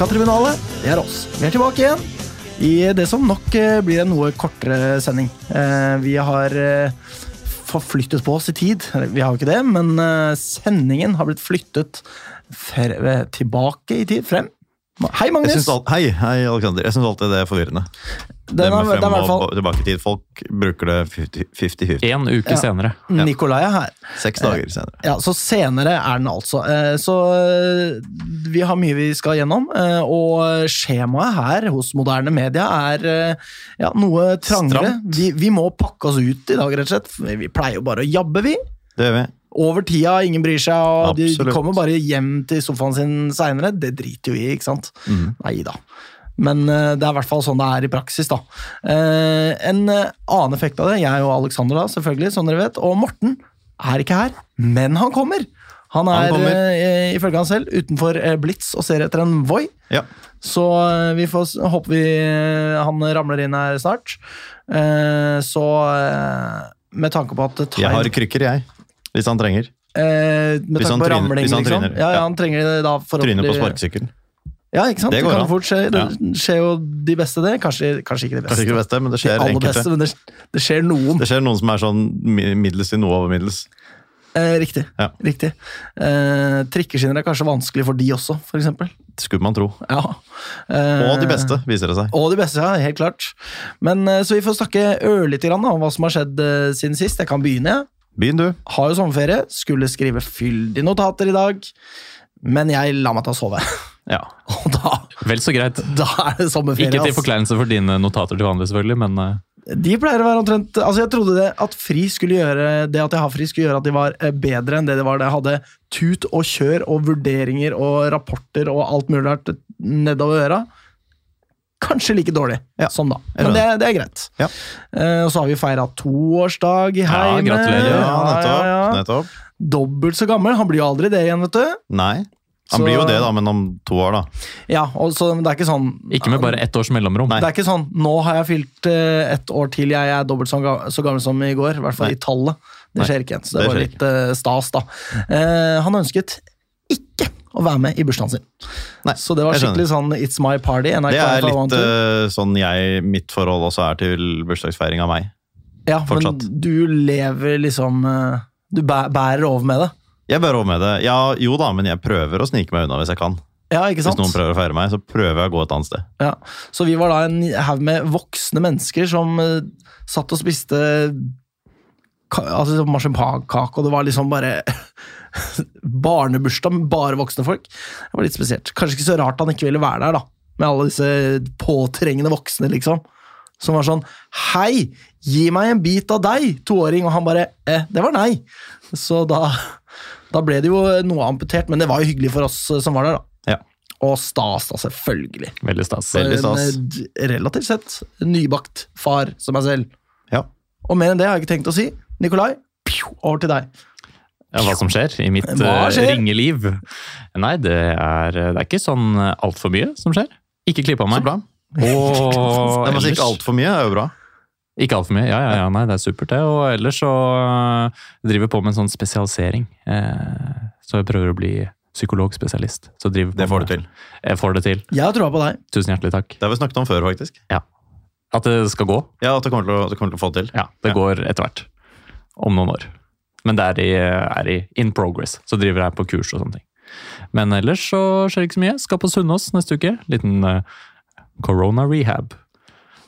Vestka-tribunalet, det er oss. Vi er tilbake igjen i det som nok eh, blir en noe kortere sending. Eh, Vi har eh, forflyttet på oss i tid. Vi har jo ikke det, men sendingen har blitt flyttet tilbake i tid. Frem. Hei, Magnus! alt, hei, hei, Alexander. Jeg syns alltid det er forvirrende. Den det er, med frem er og fall ba- tilbake i tid. Folk bruker det 50-50. En uke Ja. senere. Nikolai er her. Seks dager senere. Ja, Så senere er den altså. Eh, Så eh, vi har mye vi skal gjennom, eh, og skjemaet her hos moderne media er eh, ja, noe trangere. Vi, vi må pakke oss ut i dag, rett og slett. Vi pleier jo bare å jabbe, vi. Det gjør vi. Over tida, ingen bryr seg, og de kommer bare hjem til sofaen sin seinere. Det driter jo i, ikke sant? Mm. Nei da. Men eh, det er i hvert fall sånn det er i praksis, da. Eh, en eh, annen effekt av det, jeg og Alexander, da, selvfølgelig, som dere vet, og Morten er ikke her, men han kommer. Han er, han eh, ifølge han selv, utenfor Blitz og ser etter en Voi. Ja. Så vi får håper vi han ramler inn her snart. Eh, Så med tanke på at Jeg har krykker, jeg. Hvis han trenger. Eh, med tanke på tryner- ramling, liksom. tryner, Ja, ja, han trenger det da Tryner Tryne på bli- sparkesykkel. Ja, ikke sant? Det Det, kan an. fort skje. Det skjer jo de beste, det. Kanskje, kanskje ikke de beste. Kanskje ikke de beste, men det De skjer aller enkelte. beste, men det, det skjer noen. Det skjer noen som er sånn middels til noe over middels. Eh, riktig. Ja. riktig. Eh, trikkeskinner er kanskje vanskelig for de også, eksempel. Skulle man tro. Ja. Eh, Og de beste, viser det seg. Og de beste, ja, helt klart. Men eh, Så vi får snakke ørlite grann da, om hva som har skjedd eh, siden sist. Jeg kan begynne. jeg. Begynn, du. Har jo sommerferie, skulle skrive fyldige notater i dag, men jeg la meg ta sove. Ja. Og da, Vel så greit. da er det sommerferie. Ikke til forkleinelse for dine notater til vanlig, selvfølgelig, men eh, De pleier å være omtrent Altså, jeg trodde det at fri skulle gjøre Det at jeg har fri, skulle gjøre at de var eh, bedre enn det de var da jeg hadde tut og kjør og vurderinger og rapporter og alt mulig rart nedover øra. Kanskje like dårlig Ja, som da, men det, det er greit. Ja. Uh, og så har vi feira toårsdag i Ja, gratulerer. Ja, Ja, nettopp. ja, ja. nettopp. Dobbelt så gammel. Han blir jo aldri det igjen, vet du. Nei. Han Så- blir jo det, da, men om to år, da. Ja, og så det er ikke sånn ikke med bare ett års mellomrom. Nei. Det er ikke sånn 'nå har jeg fylt uh, ett år til, jeg er dobbelt så, så gammel som i går'. I hvert fall Nei. i tallet. Det skjer ikke. Så det, det var litt uh, stas, da. Uh, han ønsket ikke å være med i bursdagen sin. Nei, så det var skikkelig sånn 'it's my party'. and Det er litt eh, sånn jeg, mitt forhold også er til bursdagsfeiring av meg. ja, men du lever liksom Du bæ- bærer over med det. Jeg over med det. Ja, jo da, men jeg prøver å snike meg unna hvis jeg kan. Ja, ikke sant? Hvis noen prøver å feire meg, så prøver jeg å gå et annet sted. Ja. Så vi var da en haug med voksne mennesker som uh, satt og spiste altså marsipankake, og det var liksom bare barnebursdag med bare voksne folk. Det var litt spesielt. Kanskje ikke så rart han ikke ville være der, da. Med alle disse påtrengende voksne, liksom. Som var sånn Hei, gi meg en bit av deg, toåring. Og han bare eh, Det var nei. Så da, da ble det jo noe amputert, men det var jo hyggelig for oss eh, som var der, da. Ja. Og stas, da, selvfølgelig. Veldig stas. Veldig stas. En eh, relativt sett nybakt far som meg selv. Ja. Og mer enn det har jeg ikke tenkt å si. Nikolai, over til deg. Ja, hva som skjer i mitt uh, skjer? ringeliv? Nei, det er, det er ikke sånn altfor mye som skjer. Ikke klipp av meg. bra. Og Det må si ikke altfor mye, er jo bra. Ikke altfor mye. Ja, ja, ja, nei, det er supert, det. Og ellers så øh, driver jeg på med en sånn spesialisering. Eh, så jeg prøver å bli psykologspesialist. Så driver Det på får du til. Jeg får det til. Jeg har troa på deg. Tusen hjertelig takk. Det har vi snakket om før, faktisk. Ja. At det skal gå. Ja, At det kommer til å, det kommer til å få til. Ja, det Ja. går etter hvert. Om noen år. Men det er i, er i in progress. Så driver jeg på kurs og sånne ting. Men ellers så skjer det ikke så mye. Skal på Sunnaas neste uke. Liten uh, corona rehab.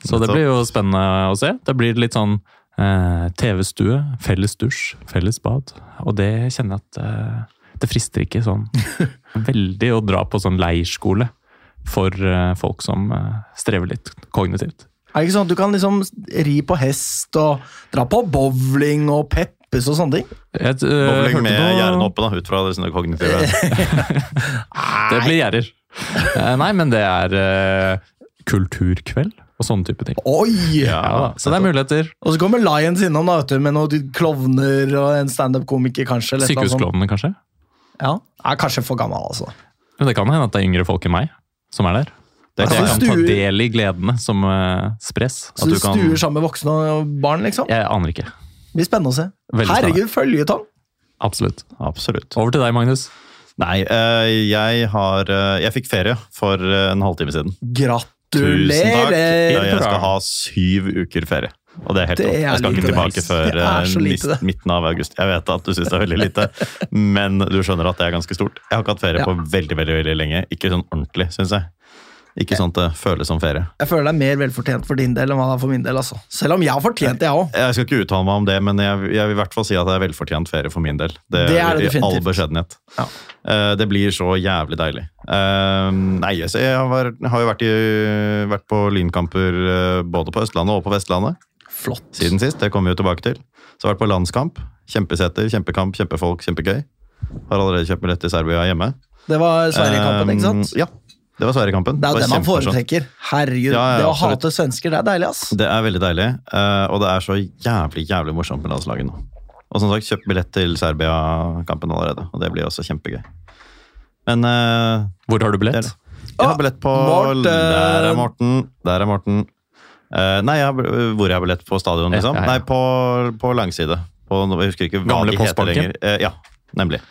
Så det blir jo spennende å se. Det blir litt sånn eh, TV-stue, felles dusj, felles bad. Og det kjenner jeg at eh, det frister ikke sånn veldig å dra på sånn leirskole for eh, folk som eh, strever litt kognitivt. Er det ikke sånn at du kan liksom ri på hest og dra på bowling og peppes og sånne ting? Et, uh, Bowling med på- gjerdene oppe, da, ut fra det kognitive Det blir gjerder. Eh, Nei, men det er uh, kulturkveld og sånne type ting. Oi! Ja. Så det er muligheter. Og så kommer Lions innom da, vet du, med noen klovner og en standup-komiker, kanskje. Sykehusklovnene, kanskje. Ja. Er kanskje for gammel, altså. Men det kan hende at det er yngre folk enn meg som er der. Det At kan jeg Altså, kan ta del i gledene som uh, spres. Så At du, du kan- stuer sammen med voksne og barn, liksom? Jeg aner ikke. Det blir spennende å se. Veldig Herregud, føljetong! Absolutt. Absolutt. Over til deg, Magnus. Nei, eh, jeg har eh, Jeg fikk ferie for en halvtime siden. Takk. Gratulerer! Ja, jeg skal ha syv uker ferie. Og det er helt Det er Jeg skal ikke tilbake før eh, midten av august. Jeg vet at du syns det er veldig lite, men du skjønner at det er ganske stort. Jeg har ikke hatt ferie Ja. på veldig veldig, veldig lenge. Ikke sånn ordentlig, syns jeg. Ikke sånn at det føles som ferie. Jeg føler det er mer velfortjent for din del enn hva det er for min del. altså. Selv om jeg har fortjent det, jeg òg. Jeg skal ikke uttale meg om det, men jeg, jeg vil i hvert fall si at det er velfortjent ferie for min del. Det, Det er det I all definitivt. beskjedenhet. Ja. Uh, det blir så jævlig deilig. Uh, nei, så jeg har, har jo vært, i, vært på lynkamper eh, både på Østlandet og på Vestlandet Flott. siden sist. Det kommer vi jo tilbake til. Så har vært på landskamp. Kjempeseter, kjempekamp, kjempefolk, kjempegøy. Har allerede kjøpt billett til Serbia hjemme. Det var Sverigekampen, ikke sant? Ja, det var Sverigekampen. Det er det, det man foretrekker. Herregud, Ja, ja, det å absolutt. hate svensker, det er deilig, ass. Det er veldig deilig, eh, og det er så jævlig jævlig morsomt med landslaget nå. Og som sagt, kjøpt billett til Serbia-kampen allerede, og det blir også kjempegøy. Men uh, Hvor har du billett? Jeg har Ah, billett på Morten! Der er Morten. Der er Morten. Uh, nei, jeg har, hvor jeg har billett på stadion, liksom? ja, ja. Nei, på, på langside. På, jeg husker ikke hva Gamle de heter Postbanken? lenger. Uh, ja, nemlig.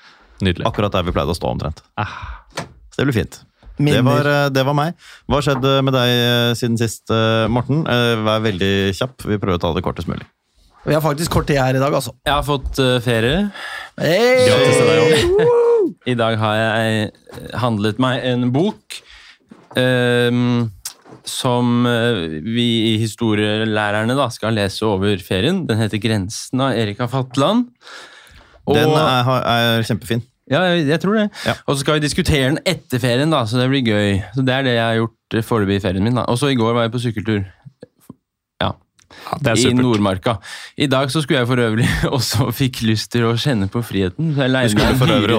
Nydelig. Akkurat der vi pleide å stå omtrent. Ah, Så det blir fint. Det var, eh, det var meg. Hva har skjedd med deg eh, siden sist, eh, Morten? Eh, Vær veldig kjapp. Vi prøver å ta det kortest mulig. Vi har faktisk kort tid her i dag, altså. Jeg har fått eh, ferie. Hey! Gratis til deg I dag har jeg eh, handlet meg en bok um, som eh, vi i historielærerne da skal lese over ferien. Den heter 'Grensen' av Erika Fatland. Og, Den er, er kjempefin. Ja, jeg, jeg tror det. Ja. Og så skal vi diskutere den etter ferien, da, så det blir gøy. Så Det er det jeg har gjort eh, foreløpig i ferien min. da. Og så i går var jeg på sykkeltur. Ja, I. Nordmarka. I dag så skulle jeg for øvrig også fikk lyst til å kjenne på friheten. Så jeg leide meg en hyre-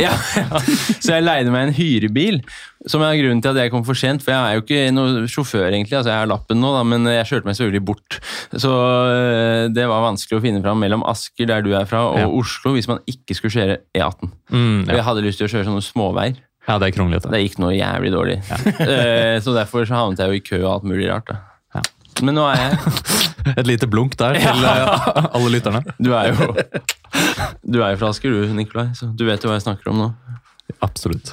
ja, ja. Så jeg leide meg en hyrebil, som er grunnen til at jeg kom for sent. For jeg er jo ikke noen sjåfør, egentlig. altså Jeg har lappen nå, da, men jeg kjørte meg selvfølgelig bort. Så øh, det var vanskelig å finne fram mellom Asker, der du er fra, og. Oslo, hvis man ikke skulle kjøre E18. Mm, jeg hadde lyst til å kjøre sånne småveier. ja, det er kronglete. Det gikk noe jævlig dårlig. Ja. så derfor så havnet jeg jo i kø og alt mulig rart. da. Ja. Men nå er jeg Et lite blunk der til eh, alle lytterne. Du er jo Du er jo fra Asker, du, Nikolai, så du vet jo hva jeg snakker om nå. Absolutt.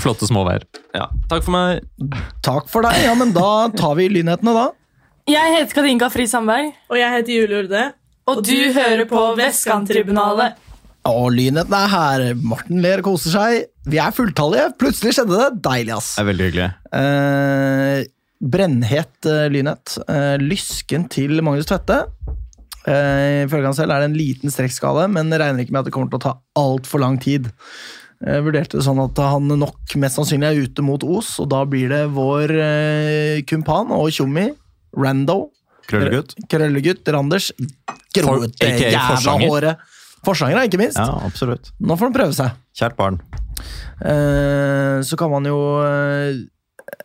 Flotte småveier. Ja, Takk for meg. Takk for deg. Ja, men da tar vi lynhetene, da. Jeg heter Katinka Fri Sandberg, Og jeg heter Julie Urde. og du hører på Vestkanttribunalet. Og lynhetene er her. Morten ler og koser seg. Vi er fulltallige. Plutselig skjedde det. Deilig, ass. Det er veldig hyggelig. Eh, brennhet uh, lynhet. Uh, lysken til Magnus Tvette. Eh, Ifølge han selv er det en liten strekkskade, men regner ikke med at det kommer til å ta altfor lang tid. Jeg vurderte det sånn at han nok mest sannsynlig er ute mot Os, og da blir det vår eh, kumpan og tjommi, Rando, Krøllegutt. krøllegutt, Randers, groete, aka jævla Forsanger. håret. Forsanger, ikke minst. Ja, absolutt. Nå får han prøve seg. Kjært barn. Eh, så kan man jo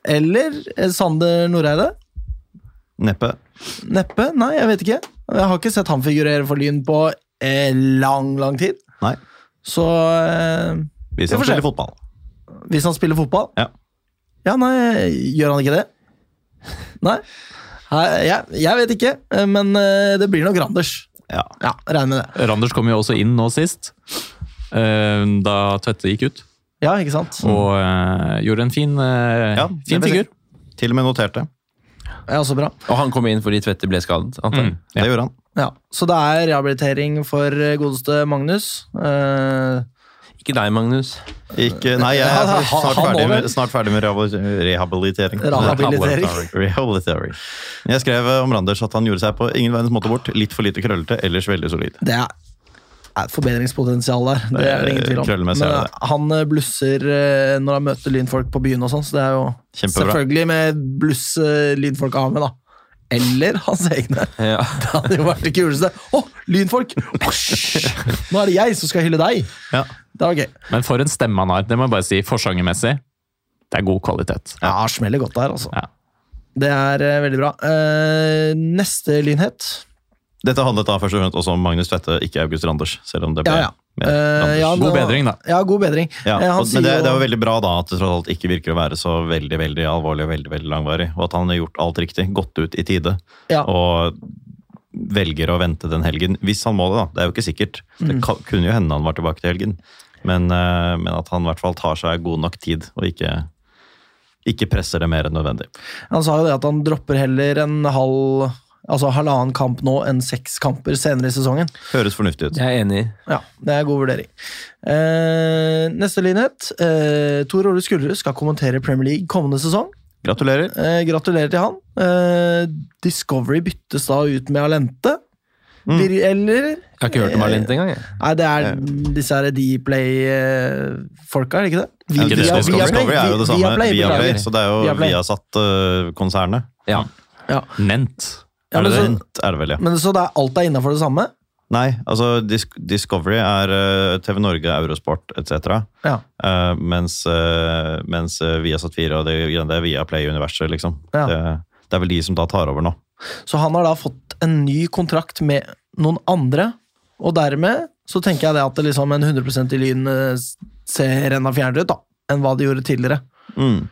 Eller eh, Sander Noreide. Neppe. Neppe? Nei, jeg vet ikke. Jeg har ikke sett han figurere for Lyn på eh, lang, lang tid. Nei. Så eh, Hvis han spiller fotball. hvis han spiller fotball Ja. Ja, nei, gjør han ikke det? Nei? Nei, Jeg, jeg vet ikke, eh, men eh, det blir nok Randers. Ja. Ja, regner med det. Randers kom jo også inn nå sist, eh, da Tvette gikk ut. Ja, ikke sant? Og eh, gjorde en fin, eh, Ja, fin figur. Til og med noterte. Ja, også bra. Og han kom inn fordi Tvette ble skadet. Mm. Mm. Det gjorde han. Ja, Så det er rehabilitering for eh, godeste Magnus. Uh, Ikke deg, Magnus. Ikke, nei, jeg er snart ferdig med, snart ferdig med rehabilitering. Rehabilitering. Rehabilitering. Jeg skrev om Randers at han gjorde seg på ingen verdens måte bort. Litt for lite krøllete, ellers veldig solid. Det er forbedringspotensial der. Det er det ingen tvil om. Men eh, han eh, blusser eh, når han møter lynfolk på byen og sånn, så det er jo Kjempebra. selvfølgelig med bluss lynfolk av med, da. Eller hans egne. Ja. Det hadde jo vært det kuleste. Å, lynfolk! Nå er det jeg som skal hylle deg. Ja. Det var gøy. Men for en stemme han har, det må jeg bare si, forsangermessig. Det er god kvalitet. Ja, smeller godt der, altså. Ja. Det er veldig bra. Neste lynhet Dette handlet da først og fremst også om Magnus Tvette, ikke August Randers. Selv om det ble Ja, ja. Eh, ja, God bedring, da. Ja, god bedring. Ja, Eh, han og, sier men det, det er jo veldig bra da at det tross alt ikke virker å være så veldig veldig alvorlig og veldig veldig langvarig. Og at han har gjort alt riktig, gått ut i tide. Ja. Og velger å vente den helgen. Hvis han må det, da. Det er jo ikke sikkert. Mm. Det kan, kunne jo hende han var tilbake til helgen. Men, eh, men at han i hvert fall tar seg god nok tid, og ikke, ikke presser det mer enn nødvendig. Han sa jo det at han dropper heller en halv Altså halvannen kamp nå enn seks kamper senere i sesongen. Høres fornuftig ut. Jeg er enig. Ja, det er god vurdering. Eh, neste linjet. Eh, Tor Ole Skullerud skal kommentere Premier League kommende sesong. Gratulerer. Eh, gratulerer til han. Eh, Discovery byttes da ut med Alente. Mm. Vir- Eller Jeg har ikke hørt om Alente engang. jeg. Nei, det er disse her Dplay-folka, er det ikke det? Ja, Via- Discovery, Via- Discovery er jo det samme. Viaplay, via Play, så det er jo. Viasat-konsernet. Ja. Nent. Ja, Er det så, det? Er det vel, ja. men så det er, alt er innafor det samme? Nei, altså Dis Discovery er uh, TV Norge, Eurosport etc. Ja. Uh, mens uh, mens Viasat 4 og det, det er Viaplay-universet, liksom. Ja. Det, det er vel de som da tar over nå. Så han har da fått en ny kontrakt med noen andre, og dermed så tenker jeg det at det liksom en 100% i Lyn ser enda fjernere ut da, enn hva de gjorde tidligere. Mm.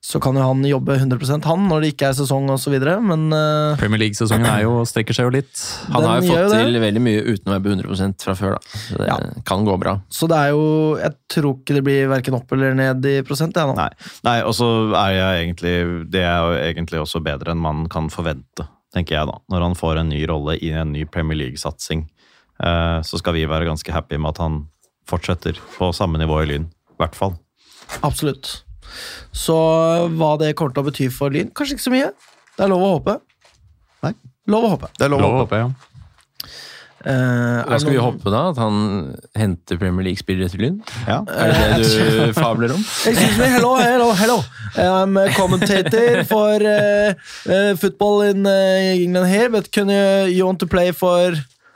Så kan jo han jobbe 100% han når det ikke er sesong osv., men uh, Premier League-sesongen er jo, strekker seg jo litt. Han har jo fått til veldig mye uten å være på 100 fra før, da. Så det Ja. kan gå bra. Så det er jo Jeg tror ikke det blir verken opp eller ned i prosent, jeg nå. Nei, Nei og så er jeg egentlig Det er jo egentlig også bedre enn man kan forvente, tenker jeg da. Når han får en ny rolle i en ny Premier League-satsing, uh, så skal vi være ganske happy med at han fortsetter på samme nivå i Lyn. I hvert fall. Absolutt. Så hva det kommer til å bety for Lyn, kanskje ikke så mye. Det er lov å håpe. Nei. Lov å håpe. Det er lov Lov å håpe. håpe, ja. Uh, er Hva skal vi noen- håpe da? At han henter Premier League-spillere til Lyn? Ja. Er det det du fabler om? Excuse me, hello, hello, hello. I'm a commentator for uh, uh, football in uh, England here, but can you, you want to play for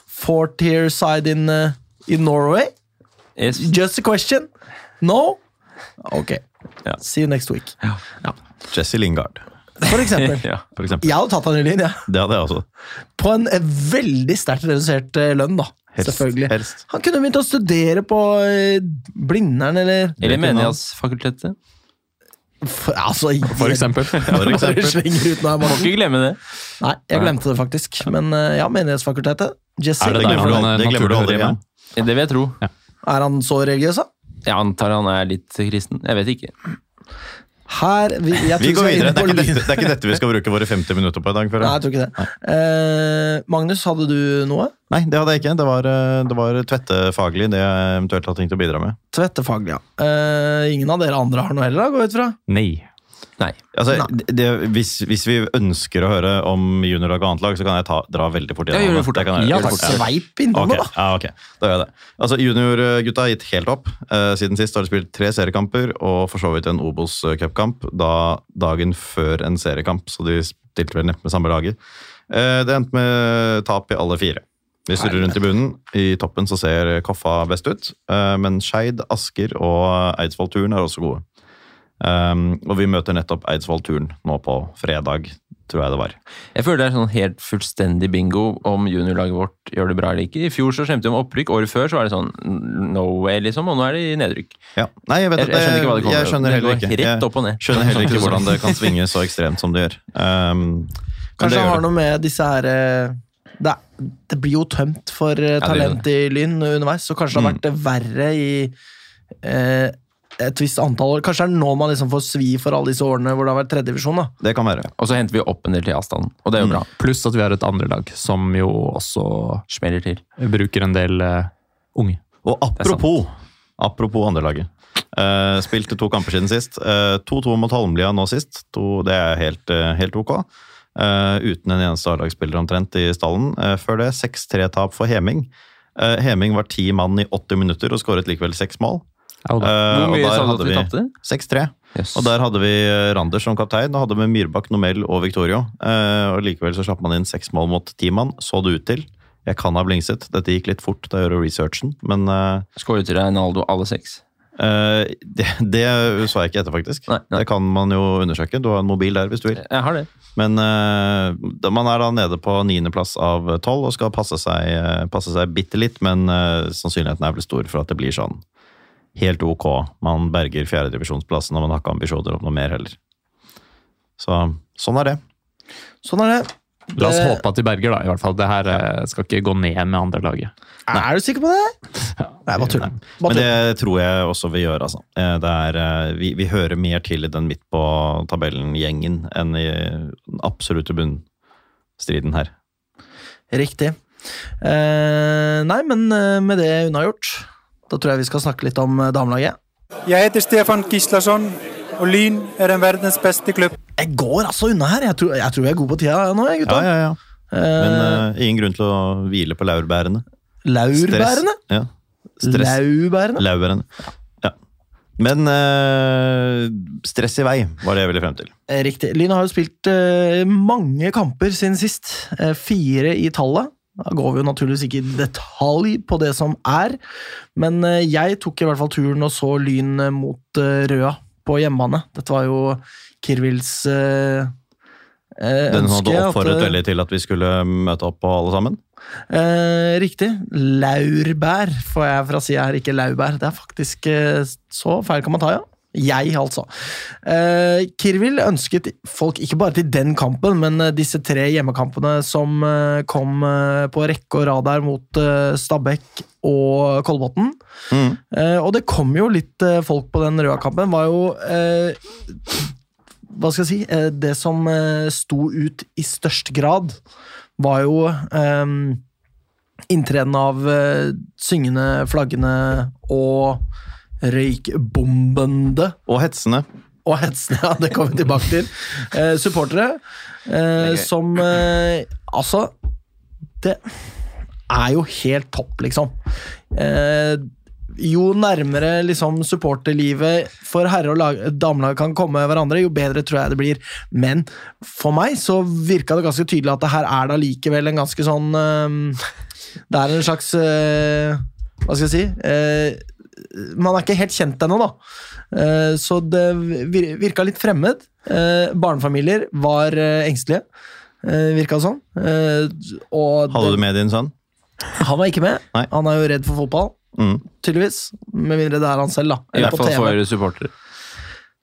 four-tier side in, uh, in Norway? Yes. Just a question. No? Ok. Ja. See you next week. Jesse Lingard, For eksempel. Ja. for eksempel. Jeg hadde tatt han i Lyn, jeg. Det hadde jeg også. På en eh, veldig sterkt redusert eh, lønn, da. Helst. Selvfølgelig. Helst. Han kunne begynt å studere på eh, Blindern, eller Eller Menighetsfakultetet. for, Altså, For eksempel. For eksempel. Ut Må ikke glemme det. Nei, jeg glemte det faktisk. Men ja, Menighetsfakultetet. Jesse, Er det Det glemmer du aldri- det glemmer du aldri igjen. Det vil jeg tro. er han så religiøs, da? Jeg antar han er litt kristen. Jeg vet ikke. Her, vi, jeg tror Vi går videre. Det er, ikke dette, det er ikke dette vi skal bruke våre 50 minutter på i dag. Nei, jeg. tror ikke det. Eh, Magnus, hadde du noe? Nei, det hadde jeg ikke. Det var, eh, det var tvettefaglig, det jeg eventuelt har tenkt å bidra med. Tvettefaglig, ja. Eh, ingen av dere andre har noe heller, da, går jeg ut fra? Nei. Nei. Altså, det, hvis, hvis vi ønsker å høre om juniorlag og annet lag, så kan jeg ta, dra veldig fort gjør det fort, Ja, takk. fort. Sveip innom okay. da. ja, ok. Da gjør jeg det. Altså, Juniorgutta har gitt helt opp. Eh, siden sist har de spilt tre seriekamper og for så vidt en Obos-cupkamp da dagen før en seriekamp, så de stilte vel neppe med samme laget. Eh, det endte med tap i alle fire. Vi surrer rundt i bunnen. I toppen så ser Koffa best ut, eh, men Skeid, Asker og Eidsvoll-turen er også gode. Um, og vi møter nettopp Eidsvoll-turen nå på fredag, tror jeg det var. Jeg føler det er sånn helt fullstendig bingo om juniorlaget vårt gjør det bra eller ikke. I fjor så skjemte vi om opprykk, året før så var det sånn no way, liksom, og nå er det i nedrykk. Ja. Nei, jeg vet Jeg, jeg skjønner ikke hva det kommer Jeg skjønner heller ikke. Rett opp og ned. skjønner heller ikke hvordan det kan svinge så ekstremt som det gjør. Um, Kanskje det har det. noe med disse her eh, det, det blir jo tømt for eh, talent i Lyn underveis, så kanskje det har Mm. vært det verre i eh, et visst antall år. Kanskje det er nå man liksom får svi for alle disse årene hvor det har vært tredjedivisjon. da. Det kan være. Og så henter vi opp en del til avstanden, og det er jo bra. Pluss at vi har et andrelag som jo også Smeller til. bruker en del uh, unge. Og apropos, apropos andrelaget. Uh, spilte to kamper siden sist. Eh, 2-2 mot Holmlia nå sist. To, det er helt, eh, helt ok. Eh, uten en eneste A-lagsspiller omtrent i stallen. Eh, før det 6-3-tap for Heming. Eh, Heming var ti mann i 80 minutter og skåret likevel seks mål. Eh, Hvor mye sa du at vi tapte? 6-3. Yes. Og der hadde vi eh, Randers som kaptein, og hadde med Myrbakk, Nomel og Victorio. Eh, og likevel så slapp man inn seks mål mot ti mann, så det ut til. Jeg kan ha blingset, dette gikk litt fort da jeg gjorde researchen, men eh, Skåret Reinaldo alle seks? eh, det, det så jeg ikke etter, faktisk. Nei, nei. Det kan man jo undersøke. Du har en mobil der hvis du vil. Jeg har det. Men eh, man er da nede på niendeplass av tolv og skal passe seg, passe seg bitte litt, men eh, sannsynligheten er vel stor for at det blir sånn helt ok. Man berger fjerdedivisjonsplassen, og man har ikke ambisjoner om noe mer heller. Så sånn er det. Sånn er det. La oss håpe at de berger, da. i hvert fall. Det her eh, skal ikke gå ned med andre laget. Er du sikker på det? Nei, bare tull. Men det tror jeg også vi gjør, altså. Eh, Det er, eh, vi, vi hører mer til i den midt på tabellen-gjengen enn i den absolutte bunnstriden her. Riktig. Eh, nei, men med det unnagjort, da tror jeg vi skal snakke litt om eh, damelaget. Jeg heter Stefan Gislason, og Lyn er en verdens beste klubb. Jeg går altså unna her. Jeg tror, jeg tror vi er gode på tida nå, jeg, Ja, gutta. ja, ja. Men Eh, eh, ingen grunn til å hvile på laurbærene. laurbærene? Ja. Stress. Laurbærene? Laurbærene. Ja. Men uh, stress i vei var det jeg ville frem til. Riktig. Lyn har jo spilt uh, mange kamper siden sist. Fire i tallet. Da går vi jo naturligvis ikke i detalj på det som er, men eh, jeg tok i hvert fall turen og så Lyn eh, mot eh, Røa på hjemmebane. Dette var jo Kirvils eh, ønske. Den hadde oppfordret at, veldig til at vi skulle møte opp på alle sammen. Eh, riktig. Laurbær får jeg fra sida her, ikke laurbær. Det er faktisk eh, så feil kan man ta, ja. Jeg, altså. Eh, Kirvil ønsket folk ikke bare til den kampen, men eh, disse tre hjemmekampene som eh, kom eh, på rekke og rad der mot Stabæk og Kolbotn. Mm. Eh, og det kom jo litt folk på den røde kampen. var jo eh, Hva skal jeg si? Det som sto ut i størst grad, var jo inntreden av syngende, flaggende og røykbombende Og hetsende. og hetsende, ja, det kommer vi tilbake til. Eh, supportere eh, som eh, Altså, det er jo helt topp, liksom. Eh, jo nærmere liksom, supporterlivet for herre- og lag- damelag kan komme hverandre, jo bedre tror jeg det blir. Men for meg så virka det ganske tydelig at det her er da likevel en ganske sånn eh, Det er en slags eh, Hva skal jeg si? Man er ikke helt kjent ennå, da. Eh, Så det vir- virka litt fremmed. Eh, Barnefamilier var eh, engstelige, eh, virka det sånn. Eh, Og Hadde du med din sønn? han var ikke med. Nei. Han er jo redd for fotball, Mm. tydeligvis. Med mindre det er han selv, da. I hvert fall får for supportere.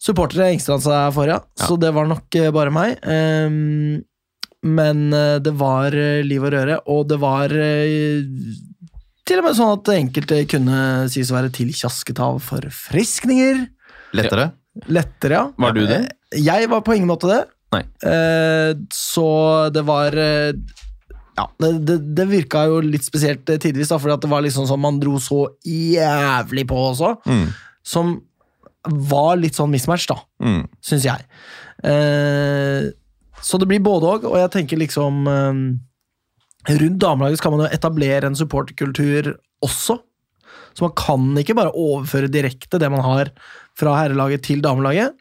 Supportere engster han seg for, ja. Ja. Så det var nok bare meg. Ehm, men det var liv og røre, og det var til og med sånn at enkelte kunne sies å være tilkjasket av forfriskninger. Lettere? Lettere, ja. Var du det? Eh, Jeg var på ingen måte det. Nei. Eh, så det var eh, Ja, det, det, det virka jo litt spesielt tidvis, da, fordi at det var liksom sånn man dro så jævlig på også. Mm. Som var litt sånn mismatch, da, Mm. syns jeg. Eh, så det blir både òg, og jeg tenker liksom Rundt damelaget skal man jo etablere en supporterkultur også. Så man kan ikke bare overføre direkte det man har fra herrelaget til damelaget.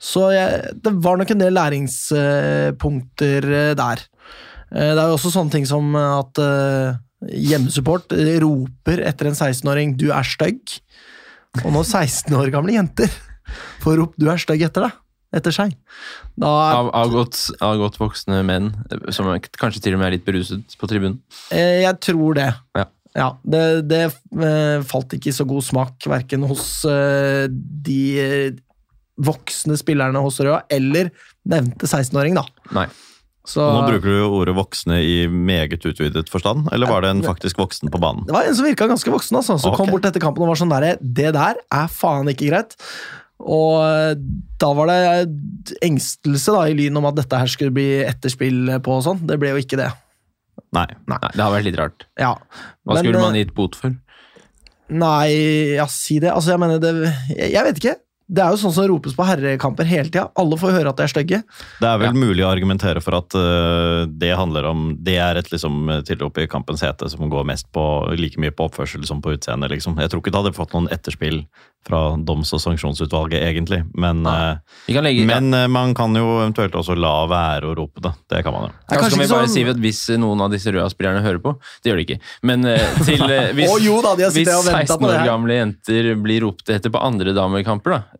Så jeg, det var nok en del læringspunkter eh, der. Eh, Det er jo også sånne ting som at eh, hjemmesupport roper etter en 16-åring 'du er stygg'. Og når 16 år gamle jenter får rop 'du er stygg' etter deg, etter seg, da Av, av, godt, av godt voksne menn, som er- kanskje til og med er litt beruset på tribunen. Eh, Jeg tror det. Ja. det, det eh, falt ikke i så god smak, verken hos eh, de voksne spillerne hos Røa, eller nevnte 16-åring, da. Nei. Så nå bruker du jo ordet voksne i meget utvidet forstand, eller var det en faktisk voksen på banen? det var en som virka ganske voksen, altså, som kom bort etter kampen og var sånn derre Det der er faen ikke greit. Og eh, da var det engstelse da i Lyn om at dette her skulle bli etterspill på og sånn. Det ble jo ikke det. Nei. Nei, det har vært litt rart. Ja. Hva Men, skulle eh, man gitt bot for? Nei, ja, si det. Altså, jeg mener det Jeg, jeg vet ikke. Det er jo sånn som ropes på herrekamper hele tida. Alle får høre at de er stygge. Det er vel Ja. mulig å argumentere for at uh, det handler om Det er et liksom, tilrop i kampens hete som går mest på like mye på oppførsel som på utseende. Liksom. Jeg tror ikke det hadde fått noen etterspill fra doms- og sanksjonsutvalget, egentlig. Men, kan legge, men øh, man kan jo eventuelt også la være å rope det. Det kan man jo. Er ja, kan vi bare sånn- si at Hvis noen av disse røde spillerne hører på Det gjør de ikke. Men til hvis, oh, jo da, hvis sittet og ventet 16 år gamle jenter blir ropt etter på andre damekamper, da,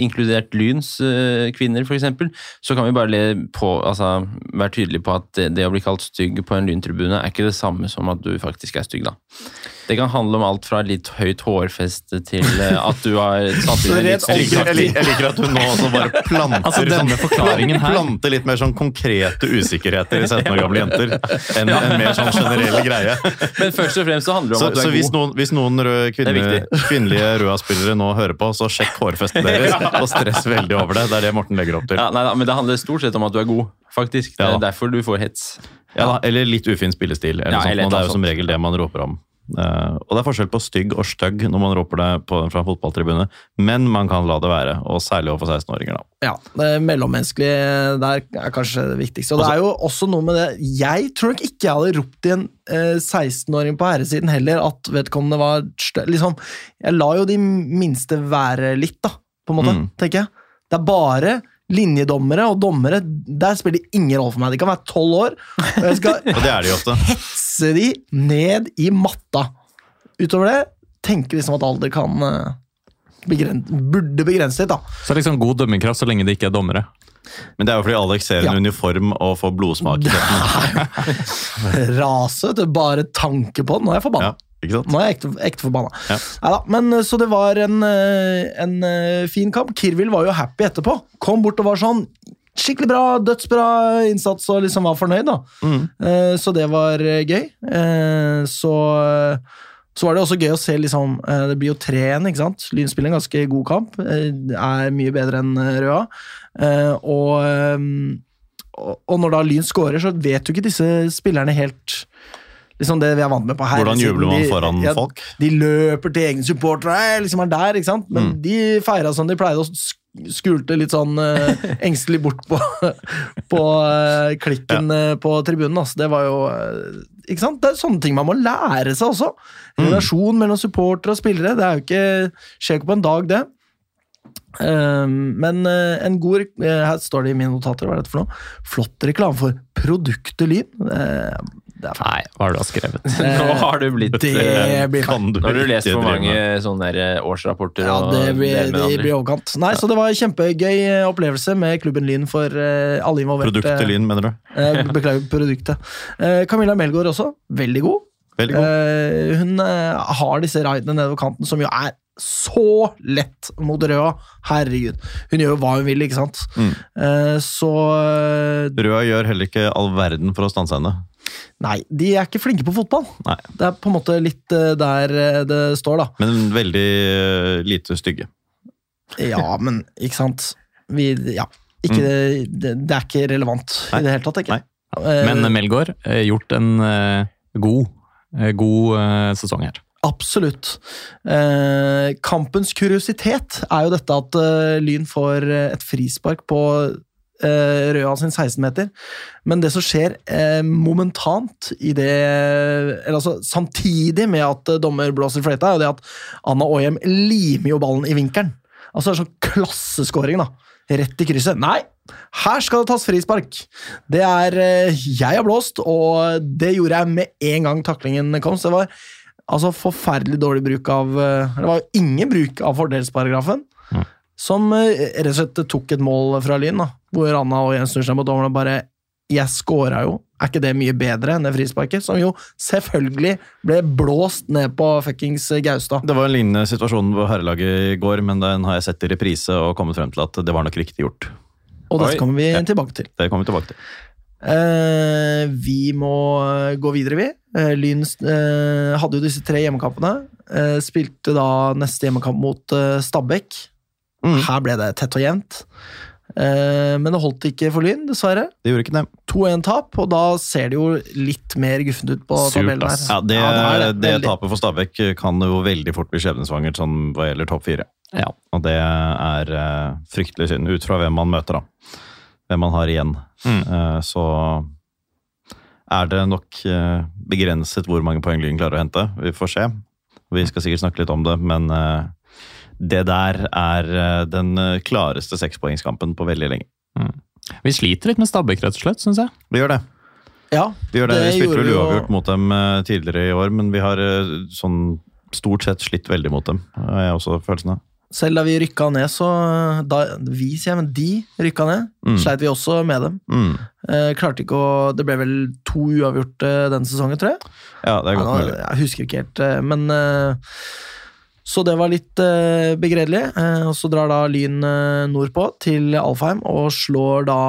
inkludert Lyns eh, kvinner f.eks., så kan vi bare le på, altså, være tydelige på at det, det å bli kalt stygg på en Lyntribune er ikke det samme som at du faktisk er stygg, da. Det kan handle om alt fra litt høyt hårfeste til eh, at du har satt inn litt stygg. Jeg jeg, liker, at du nå også bare planter, Altså, denne forklaringen her- planter litt mer sånn konkrete usikkerheter i 17 år gamle jenter enn en mer sånn generell greie. Men først og fremst så handler det om Så, at du er så god. Så hvis noen hvis noen rød, kvinnelige, kvinnelige Røa-spillere nå hører på, så sjekk hårfestet deres og stress veldig over det. Det er det Morten legger opp til. Ja, nei, men det handler stort sett om at du er god, faktisk. Det er ja. derfor du får hets. Ja, da, eller litt ufin spillestil. Eller Ja, sånt, eller det er jo som regel det man roper om. Uh, og det er forskjell på stygg og stygg når man roper det på, fra en fotballtribune, men man kan la det være, og særlig overfor 16-åringer. da. Ja, det mellommenneskelige der er kanskje det viktigste. Og det er jo også noe med det Jeg tror nok ikke jeg hadde ropt til en uh, 16-åring på herresiden heller at vedkommende var stø... Liksom, jeg lar jo de minste være litt, da, på en måte, Mm. tenker jeg. Det er bare linjedommere og dommere. Der spiller det ingen rolle for meg. De kan være tolv år, og jeg skal Og det de hetse de ned i matta. Utover det tenker liksom at alder kan eh, begren burde begrense litt, da. Så det er liksom god dømmekraft så lenge det ikke er dommere. Men det er jo fordi Alex ser en Ja. uniform og får blodsmak. i kjeften. Rase, vet du. Bare tanke på den. Nå er jeg forbanna. Ikke sant? Nå er jeg ekte, ekte forbanna. Ja. Neida, men eh, Så det var en, eh, en eh, fin kamp. Kirvil var jo happy etterpå. Kom bort og var sånn Skikkelig bra, dødsbra innsats og liksom var fornøyd, da. Mm. Eh, Så det var gøy. Eh, Så så var det også gøy å se liksom, eh, Det blir jo tre igjen, ikke sant? Lyn spiller en ganske god kamp. Er mye bedre enn Røa. Og, og og når da Lyn scorer, så vet jo ikke disse spillerne helt liksom det vi er vant med på her. Hvordan jubler man foran folk? De løper til egne supportere, liksom er der, ikke sant? Men Mm. de feira som de pleide, og skulte litt sånn uh, engstelig bort på, på uh, klikken eh, på tribunen. Altså. Det var jo uh, Ikke sant? Det er sånne ting man må lære seg også. Mm. Relasjon mellom supportere og spillere. Det er jo ikke, skjer ikke på en dag, det. Um, men uh, en god eh, Her står det i mine notater. Hva er dette for noe? Flott reklame for produktet Lyn. Eh, er Nei, hva har du skrevet? Nå har du blitt det eh, blir Kan du Nå har du lest for mange sånne eh, årsrapporter Ja, det blir, det blir overkant. Nei, så det var en kjempegøy eh, opplevelse med klubben Lyn for alle involverte. Produktet Lyn, mener du? Beklager, produktet. Eh, Camilla Melgaard også, veldig god. Veldig god. Eh, hun har disse raidene nedover kanten som jo er så lett mot Røa. Herregud. Hun gjør jo hva hun vil, ikke sant. Mm. Eh, så Røa gjør heller ikke all verden for å stanse henne. Nei, de er ikke flinke på fotball. Nei. Det er på en måte litt eh, der eh, det står, da. Men veldig eh, lite stygge. Ja, men ikke sant. Vi, ja. Ikke, det, det er ikke relevant Nei. i det hele tatt. ikke? Nei. Men Melgaard har gjort en god, god sesong her. Absolutt. Eh, kampens kuriositet er jo dette at eh, Lyn får et frispark på Røa sin 16-meter. Men det som skjer eh, momentant i det Eller altså samtidig med at eh, dommer blåser fløyta, er det at Anna Aahjem limer jo ballen i vinkelen. Altså det er sånn klasseskåring, da. Rett i krysset. Nei! Her skal det tas frispark! Det er eh, Jeg har blåst, og det gjorde jeg med en gang taklingen kom. Så det var altså forferdelig dårlig bruk av eh, Det var ingen bruk av fordelsparagrafen. Mm. Som eh, rett og slett tok et mål fra Lyn, da, hvor Anna og Jens snur seg mot dommeren og bare Jeg scora jo. Er ikke det mye bedre enn det frisparket? Som jo selvfølgelig ble blåst ned på fuckings Gaustad. Det var en lignende situasjon på herrelaget i går, men den har jeg sett i reprise og kommet frem til at det var nok riktig gjort. Og Oi. dette kommer vi tilbake til. Det kommer vi tilbake til. Eh, vi må eh, gå videre, vi. Eh, Lyn eh, hadde jo disse tre hjemmekampene. Eh, spilte da neste hjemmekamp mot eh, Stabæk. Mm. Her ble det tett og jevnt. Eh, men det holdt ikke for Lyn, dessverre. Det gjorde ikke det. 2-1-tap, og da ser det jo litt mer guffent ut på Surt, tabellen her. Ja, det, er det, veldig. tapet for Stabæk kan jo veldig fort bli skjebnesvangert sånn hva gjelder topp fire. Ja. Og det er eh, fryktelig synd, ut fra hvem man møter, da. Hvem man har igjen. Mm. Eh, så er det nok begrenset hvor mange poeng Lyn klarer å hente. Vi får se. Vi skal sikkert snakke litt om det, men det der er eh, den eh, klareste sekspoengskampen på veldig lenge. Vi sliter litt med Stabæk, rett og slett, syns jeg. Vi gjør det. Ja, Vi, gjør det. Det vi spilte vel uavgjort mot dem eh, tidligere i år, men vi har sånn stort sett slitt veldig mot dem. har jeg også følelsen av. Selv da vi rykka ned, så da, Vi, sier jeg, men de rykka ned. Mm. Sleit vi også med dem. Mm. Eh, klarte ikke å Det ble vel to uavgjorte denne sesongen, tror jeg. Ja, det er Ja, godt nå- mulig. jeg husker ikke helt, men eh, Så det var litt uh, begredelig. Uh, og så drar da Lyn uh, nordpå, til Alfheim, og slår da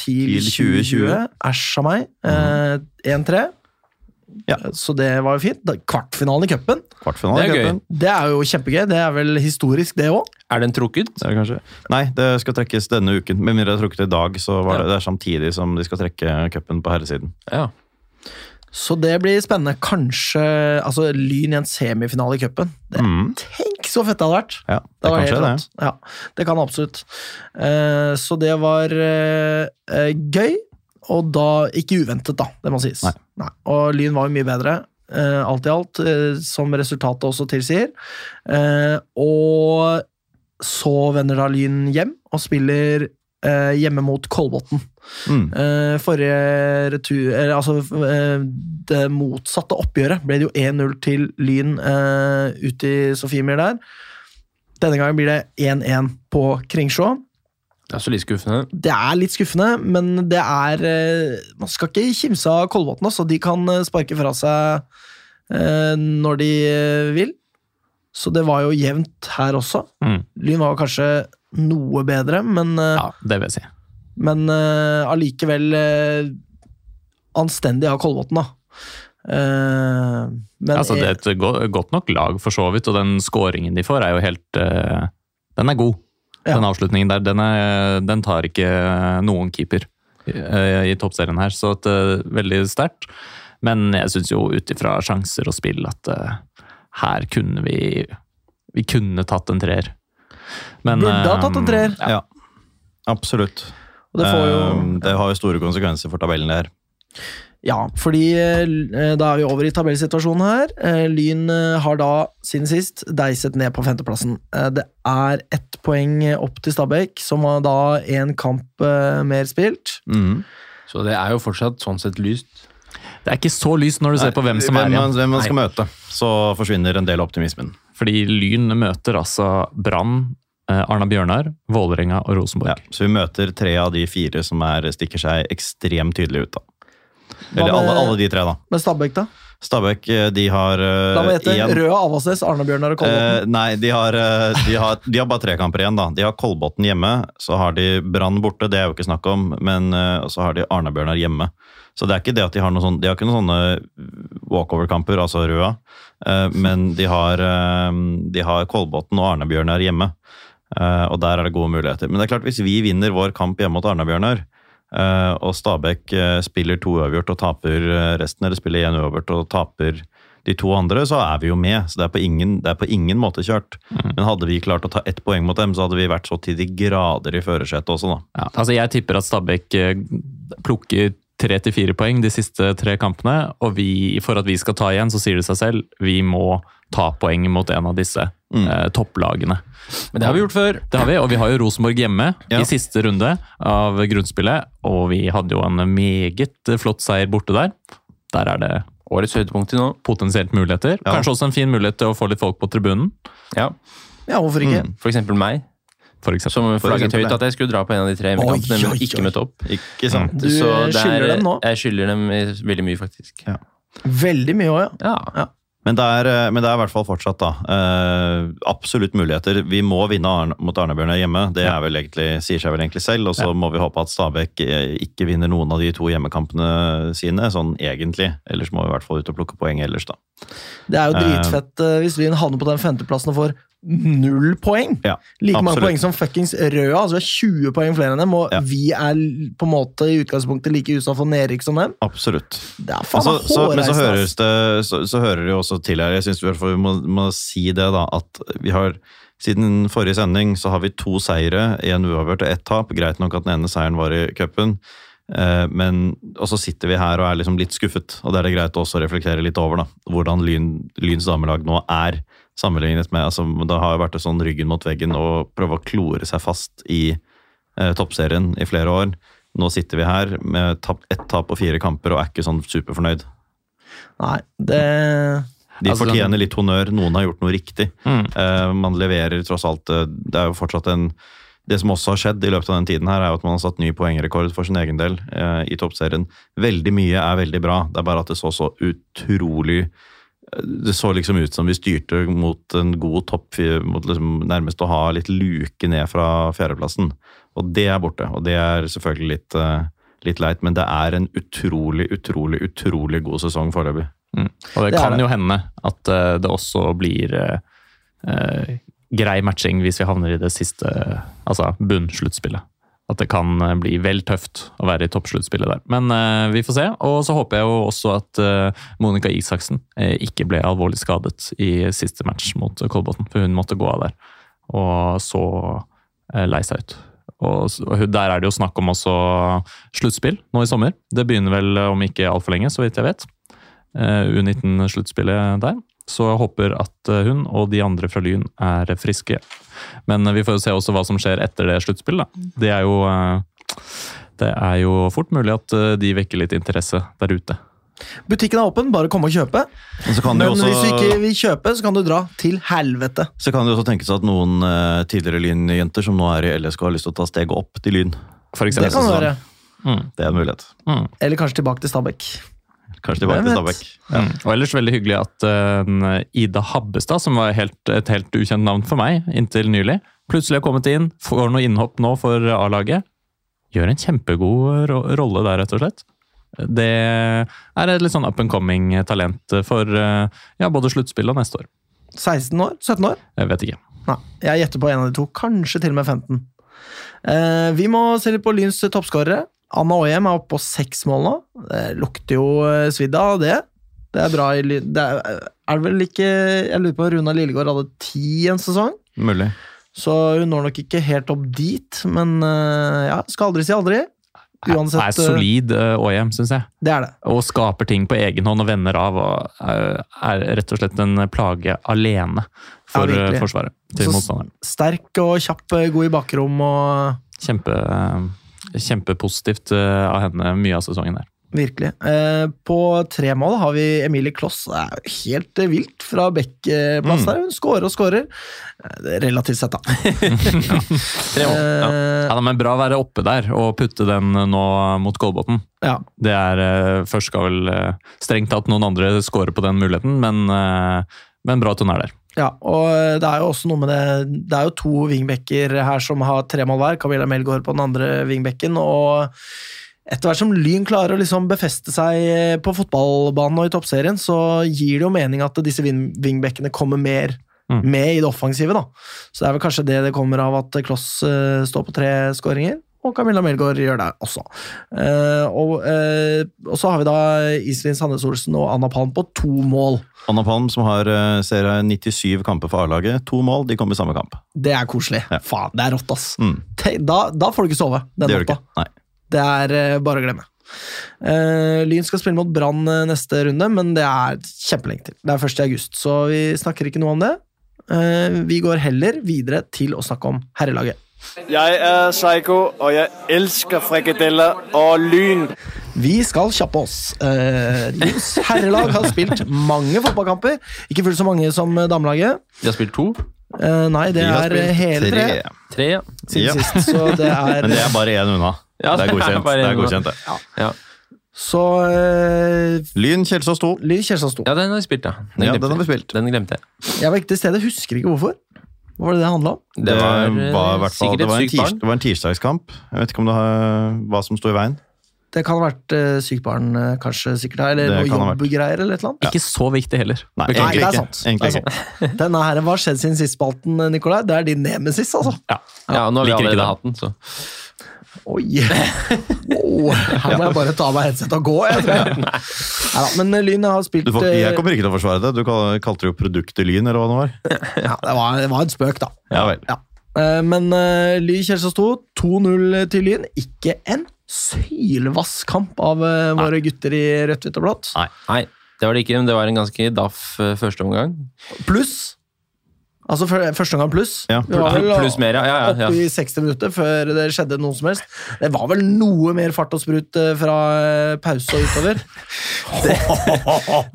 TIL TIL 2020. 2020. Æsj av meg. Eh, 1-3. Ja. Så det var jo fint. Da, kvartfinalen i cupen, Det det er jo kjempegøy. Det er vel historisk, det òg. Er den trukket? Det er det. Nei, det skal trekkes denne uken. Med mindre det er trukket i dag, så var det, det er samtidig som de skal trekke cupen på herresiden. Ja. Så det blir spennende. Kanskje altså Lyn i en semifinale i cupen. Mm. Tenk så fett det hadde vært! Ja, Det det var helt rått. Ja, det kan absolutt. Uh, så det var eh, gøy, og da ikke uventet, da, det må sies. Nei. Og Lyn var jo mye bedre, Uh, alt i alt, som resultatet også tilsier. Og så vender da Lyn hjem og spiller hjemme mot Kolbotn. Mm. Uh, forrige retur eller, Altså, uh, det motsatte oppgjøret ble det jo 1-0 til Lyn uh, ute i Sofiemyr der. Denne gangen blir det 1-1 på Kringsjå. Det er så litt skuffende. Det er litt skuffende, men det er Man skal ikke kimse av Kolbotn, altså. De kan sparke fra seg når de vil. Så det var jo jevnt her også. Mm. Lyn var kanskje noe bedre, men Ja, det vil jeg si. Men eh, allikevel eh, anstendig av Kolbotn, da. Eh, men Altså, det er et godt nok lag, for så vidt, og den scoringen de får, er jo helt Den er god. Ja. Den avslutningen der, den, er, den tar ikke noen keeper eh, i toppserien her, så at, veldig sterkt. Men jeg syns jo ut ifra sjanser og spill at uh, her kunne vi Vi kunne tatt en treer. Men, Burde ha tatt en treer. Ja. Ja, absolutt. Og det får jo Eh, det har jo store konsekvenser for tabellen der. Ja, fordi eh, da er vi over i tabellsituasjonen her. Eh, Lyn eh, har da siden sist deiset ned på femteplassen. Det er ett poeng opp til Stabæk, som har da én kamp mer spilt. Mm. Så det er jo fortsatt sånn sett lyst. Det er ikke så lyst når du ser på hvem som er hvem, igjen. hvem man skal møte. Så forsvinner en del av optimismen. Fordi Lyn møter altså Brann, Arna Bjørnar, Vålerenga og Rosenborg. Ja, så vi møter tre av de fire som er, stikker seg ekstremt tydelig ut. da. Eller med- alle, alle de tre, da. Men Stabæk, da? Stabæk eh, de har La Da må igjen- Røde Avaldsnes, Arne-Bjørnar og Kolbotn. Eh, nei, de har, eh, de, har, de har bare tre kamper igjen. da. De har Kolbotn hjemme, så har de Brann borte, det er jo ikke snakk om, men eh, så har de Arna-Bjørnar hjemme. Så det er ikke det at de har noen sånne, de har ikke noen sånne walkover-kamper, altså Røa, eh, men de har, eh, de har Kolbotn og Arna-Bjørnar hjemme. Eh, og der er det gode muligheter. Men det er klart, hvis vi vinner vår kamp hjemme mot Arna-Bjørnar, eh, og Stabæk eh, spiller to uavgjort og taper resten, eller spiller én uavgjort og taper de to andre, så er vi jo med. Så det er på ingen, det er på ingen måte kjørt. Men hadde vi klart å ta ett poeng mot dem, så hadde vi vært så til de grader i førersetet også, da. Ja, altså jeg tipper at Stabæk plukker tre til fire poeng de siste tre kampene, og vi, for at vi skal ta igjen, så sier det seg selv, vi må ta poeng mot en av disse Mm. eh, topplagene. Men det har vi gjort før. Det har vi, og vi har jo Rosenborg hjemme Ja. i siste runde av grunnspillet, og vi hadde jo en meget flott seier borte der. Der er det Årets høydepunkt til nå. potensielt muligheter. Ja. Kanskje også en fin mulighet til å få litt folk på tribunen, Ja. Ja, hvorfor ikke? Mm. For eksempel meg, for eksempel. som flagget høyt at jeg skulle dra på en av de tre hjemmekampene, men ikke møtte opp. Ikke sant? Du Så det skylder er- dem nå. Jeg skylder dem veldig mye, faktisk. Veldig mye òg, ja. Ja. Men det, er, eh, men det er i hvert fall fortsatt da, eh, absolutt muligheter. Vi må vinne Arne, mot Arne-Bjørnar hjemme. Det vel egentlig, sier seg vel egentlig selv. Og så Ja. må vi håpe at Stabæk eh, ikke vinner noen av de to hjemmekampene sine, sånn egentlig. Ellers må vi i hvert fall ut og plukke poeng ellers, da. Det er jo dritfett eh, hvis Lyn havner på den femteplassen og får null poeng. Ja, like mange poeng som fuckings Røa. Altså vi har 20 poeng flere enn dem, og Ja. vi er på en måte i utgangspunktet like utsatt for nedrykk som dem. Absolutt. Det er faen Altså, så, men så høres det så, så hører det jo også til her, jeg fall vi må, må si det da, at vi har siden forrige sending så har vi to seire, én uavgjort og ett tap. Greit nok at den ene seieren var i cupen, eh, men og så sitter vi her og er liksom litt skuffet. Og det er det greit å også reflektere litt over, da. Hvordan Lyn, Lyns damelag nå er sammenlignet med altså, Det har jo vært sånn ryggen mot veggen og prøve å klore seg fast i eh, toppserien i flere år. Nå sitter vi her med tap, ett tap på fire kamper og er ikke sånn superfornøyd. Nei, det De Altså, fortjener litt honnør. Noen har gjort noe riktig. Mm. Eh, man leverer tross alt eh, Det er jo fortsatt en Det som også har skjedd i løpet av den tiden, her er jo at man har satt ny poengrekord for sin egen del eh, i toppserien. Veldig mye er veldig bra. Det er bare at det så så utrolig Det så liksom ut som vi styrte mot en god topp, mot liksom nærmest å ha litt luke ned fra fjerdeplassen. Og det er borte. Og det er selvfølgelig litt, eh, litt leit, men det er en utrolig, utrolig, utrolig god sesong foreløpig. Mm. Og det, Det kan det. jo hende at eh, det også blir eh, eh, grei matching hvis vi havner i det siste, altså bunnsluttspillet. At det kan eh, bli vel tøft å være i toppsluttspillet der. Men eh, vi får se. Og så håper jeg jo også at eh, Monica Isaksen eh, ikke ble alvorlig skadet i siste match mot Kolbotn, for hun måtte gå av der. Og så lei seg ut. Og, og der er det jo snakk om også sluttspill nå i sommer. Det begynner vel om ikke altfor lenge, så vidt jeg vet. Eh, U19-sluttspillet der. Så jeg håper at hun og de andre fra Lyn er friske. Men vi får jo se også hva som skjer etter det sluttspillet. Det er jo eh, det er jo fort mulig at eh, de vekker litt interesse der ute. Butikken er åpen, bare komme og kjøpe. Men så kan Men også... hvis du ikke vil kjøpe, så kan du dra til helvete. Så kan det også tenkes at noen eh, tidligere Lyn-jenter som nå er i LSK, har lyst til å ta steget opp til Lyn. For Det eksempel. kan det være. Mm, Det er en mulighet. mm, Eller kanskje tilbake til Stabæk. Kanskje tilbake til? Stabæk. mm. Og ellers veldig hyggelig at uh, Ida Habbestad, som var helt, et helt ukjent navn for meg inntil nylig, plutselig har kommet inn, får noe innhopp nå for A-laget. Gjør en kjempegod ro rolle der, rett og slett. Det er et litt sånn up and coming talent for uh, ja, både sluttspill og neste år. 16 år? 17 år? Jeg vet ikke. Nei, jeg gjetter på en av de to. Kanskje til og med 15. Uh, vi må se litt på Lyns toppskårere. Anna Åhjem er oppe på seks mål nå. Det lukter jo eh, svidd av det. Det er bra Det er, er det vel ikke Jeg lurer på Runa Lillegård hadde ti en sesong. Mulig. Så hun når nok ikke helt opp dit, men eh, ja, skal aldri si aldri. Uansett, er solid Aahjem, syns jeg. Det er det. Og skaper ting på egen hånd og vender av. og eh, Er rett og slett en plage alene for Ja, eh, Forsvaret til Så- motstanderen. Sterk og kjapp, eh, god i bakrom og Kjempe, eh, kjempepositivt eh, av henne mye av sesongen der. Virkelig. Eh, på tre mål har vi Emilie Kloss. Det er helt eh, vilt fra Beck-plass Mm. der. Hun scorer og scorer. Eh, det er Relativt sett, da. Tre mål. Ja. Ja, men Bra å være oppe der og putte den nå mot Kolbotn. ja. Det er Først skal vel strengt tatt noen andre score på den muligheten, men, men bra at hun er der. Ja, og det er jo også noe med det Det er jo to wingbacker her som har tre mål hver. Camilla Melgaard på den andre wingbacken. og etter hvert som Lyn klarer å liksom befeste seg eh, på fotballbanen og i toppserien, så gir det jo mening at disse wing- wingbackene kommer mer Mm. med i det offensive. da. Så det er vel kanskje det det kommer av at Kloss eh, står på tre skåringer, og Camilla Melgaard gjør det også. Uh, og, uh, og så har vi da Iselin Sandnes Olsen og Anna Palm på to mål. Anna Palm, som har eh, ser jeg, 97 kamper for A-laget. To mål, de kom i samme kamp. Det er koselig. Ja. Faen, det er rått, ass. Mm. Da, da får du ikke sove den Det natta. Det er bare å glemme. Uh, Lyn skal spille mot Brann neste runde, men det er kjempelenge til. Det er 1. august, så vi snakker ikke noe om det. Uh, vi går heller videre til å snakke om herrelaget. Jeg er Psycho, og jeg elsker frikadeller og lyn. Vi skal kjappe oss. Eh, Lyns herrelag har spilt mange fotballkamper. Ikke fullt så mange som damelaget. De har spilt to. Eh, nei, det er hele tre Tre, siden Ja. sist, så det er Men det er bare én unna. Ja, det er godkjent. Det er godkjent det. Ja. Så eh, Lyn Kjelsås 2. Lyn Kjelsås 2. ja, den har vi spilt, ja. Den Ja, den har vi spilt. Den glemte jeg. Jeg var ikke til stede, husker ikke hvorfor. Hva var det det handla om? Det var, eh, i hvert fall, det var, en tirs, det var en tirsdagskamp. Jeg vet ikke om det har, hva som sto i veien. Det kan ha vært uh, sykt barn, eh, kanskje, sikkert, her, eller Det noe jobbgreier, eller et eller annet. Ikke så viktig heller. Nei. Nei, det er sant. Egentlig det er sant. Denne her, Hva har skjedd siden sist spalten, Nikolai? Det er din nemesis, altså. Ja. Ja, nå har vi allerede det. hatt den, så. Oi! Oh, Her må jeg bare ta av meg headsetet og gå, jeg tror jeg. Neida, men eh, Lyn har spilt Du får, eh, jeg kommer ikke til å forsvare det. Du kalte det jo produktet Lyn, eller hva det var. ja, det, var, det var en spøk, da. Ja vel. Ja. Eh, Men uh, Ly Kjelsås 2, 2-0 til Lyn. Ikke en sylvass-kamp av uh, våre gutter i rødt, hvitt og blått. Nei, det var det ikke, men det var en ganske daff uh, første omgang. Pluss Altså første omgang pluss. Ja, Vi var vel Pluss mer, ja. ja, ja, oppe i 60 minutter før det skjedde noe som helst. Det var vel noe mer fart og sprut eh, fra eh, pause og utover.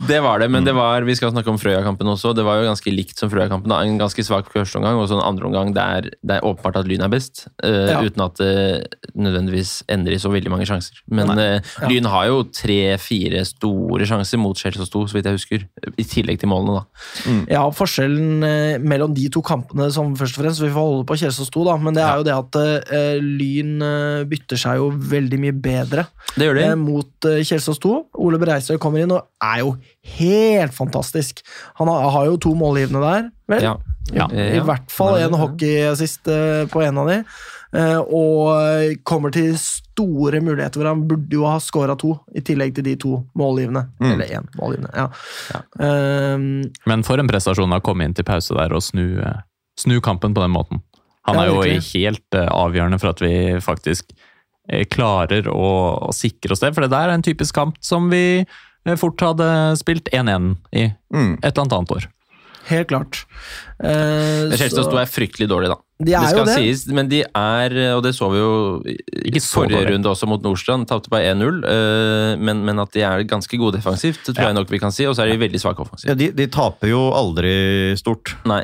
Det var det, men det var, vi skal snakke om Frøya-kampen også. Det var jo ganske likt som Frøya-kampen. En ganske svak første omgang, og så en andre omgang der det er åpenbart at Lyn er best. Uh. Uten at det nødvendigvis ender i så veldig mange sjanser. Men eh, Lyn har jo tre-fire store sjanser mot Chelsea 2, så vidt jeg husker. I tillegg til målene, da. Ja, forskjellen eh, mellom de to kampene som først og fremst Vi får holde på Kjelsås 2, da, men det er jo det at uh, Lyn uh, bytter seg jo veldig mye bedre Det gjør de. Uh, mot Kjelsås 2. Ole Breisøy kommer inn og er jo helt fantastisk. Han har, har jo to målgivende der, vel? Ja. Ja. I hvert fall en hockeyassist på en av de. Eh, og kommer til store muligheter, hvor han burde jo ha skåra to, i tillegg til de to målgivende. Mm. Eller én målgivende, ja. Eh, Men for en prestasjon å komme inn til pause der og snu, eh, snu kampen på den måten. Han er jo ja, helt eh, avgjørende for at vi faktisk klarer å, å sikre oss det. For det der er en typisk kamp som vi fort hadde spilt 1-1 i Mm. et eller annet annet år. Helt klart. Uh, så- 2 er fryktelig dårlig, da. De er det skal jo det. sies, men de er, og det så vi jo i Ikke forrige runde også mot Nordstrand, tapte bare 1-0, eh, men, men at de er ganske gode defensivt, det tror jeg nok vi kan si, og så er de veldig svake offensivt. Ja, de, de taper jo aldri stort. Nei.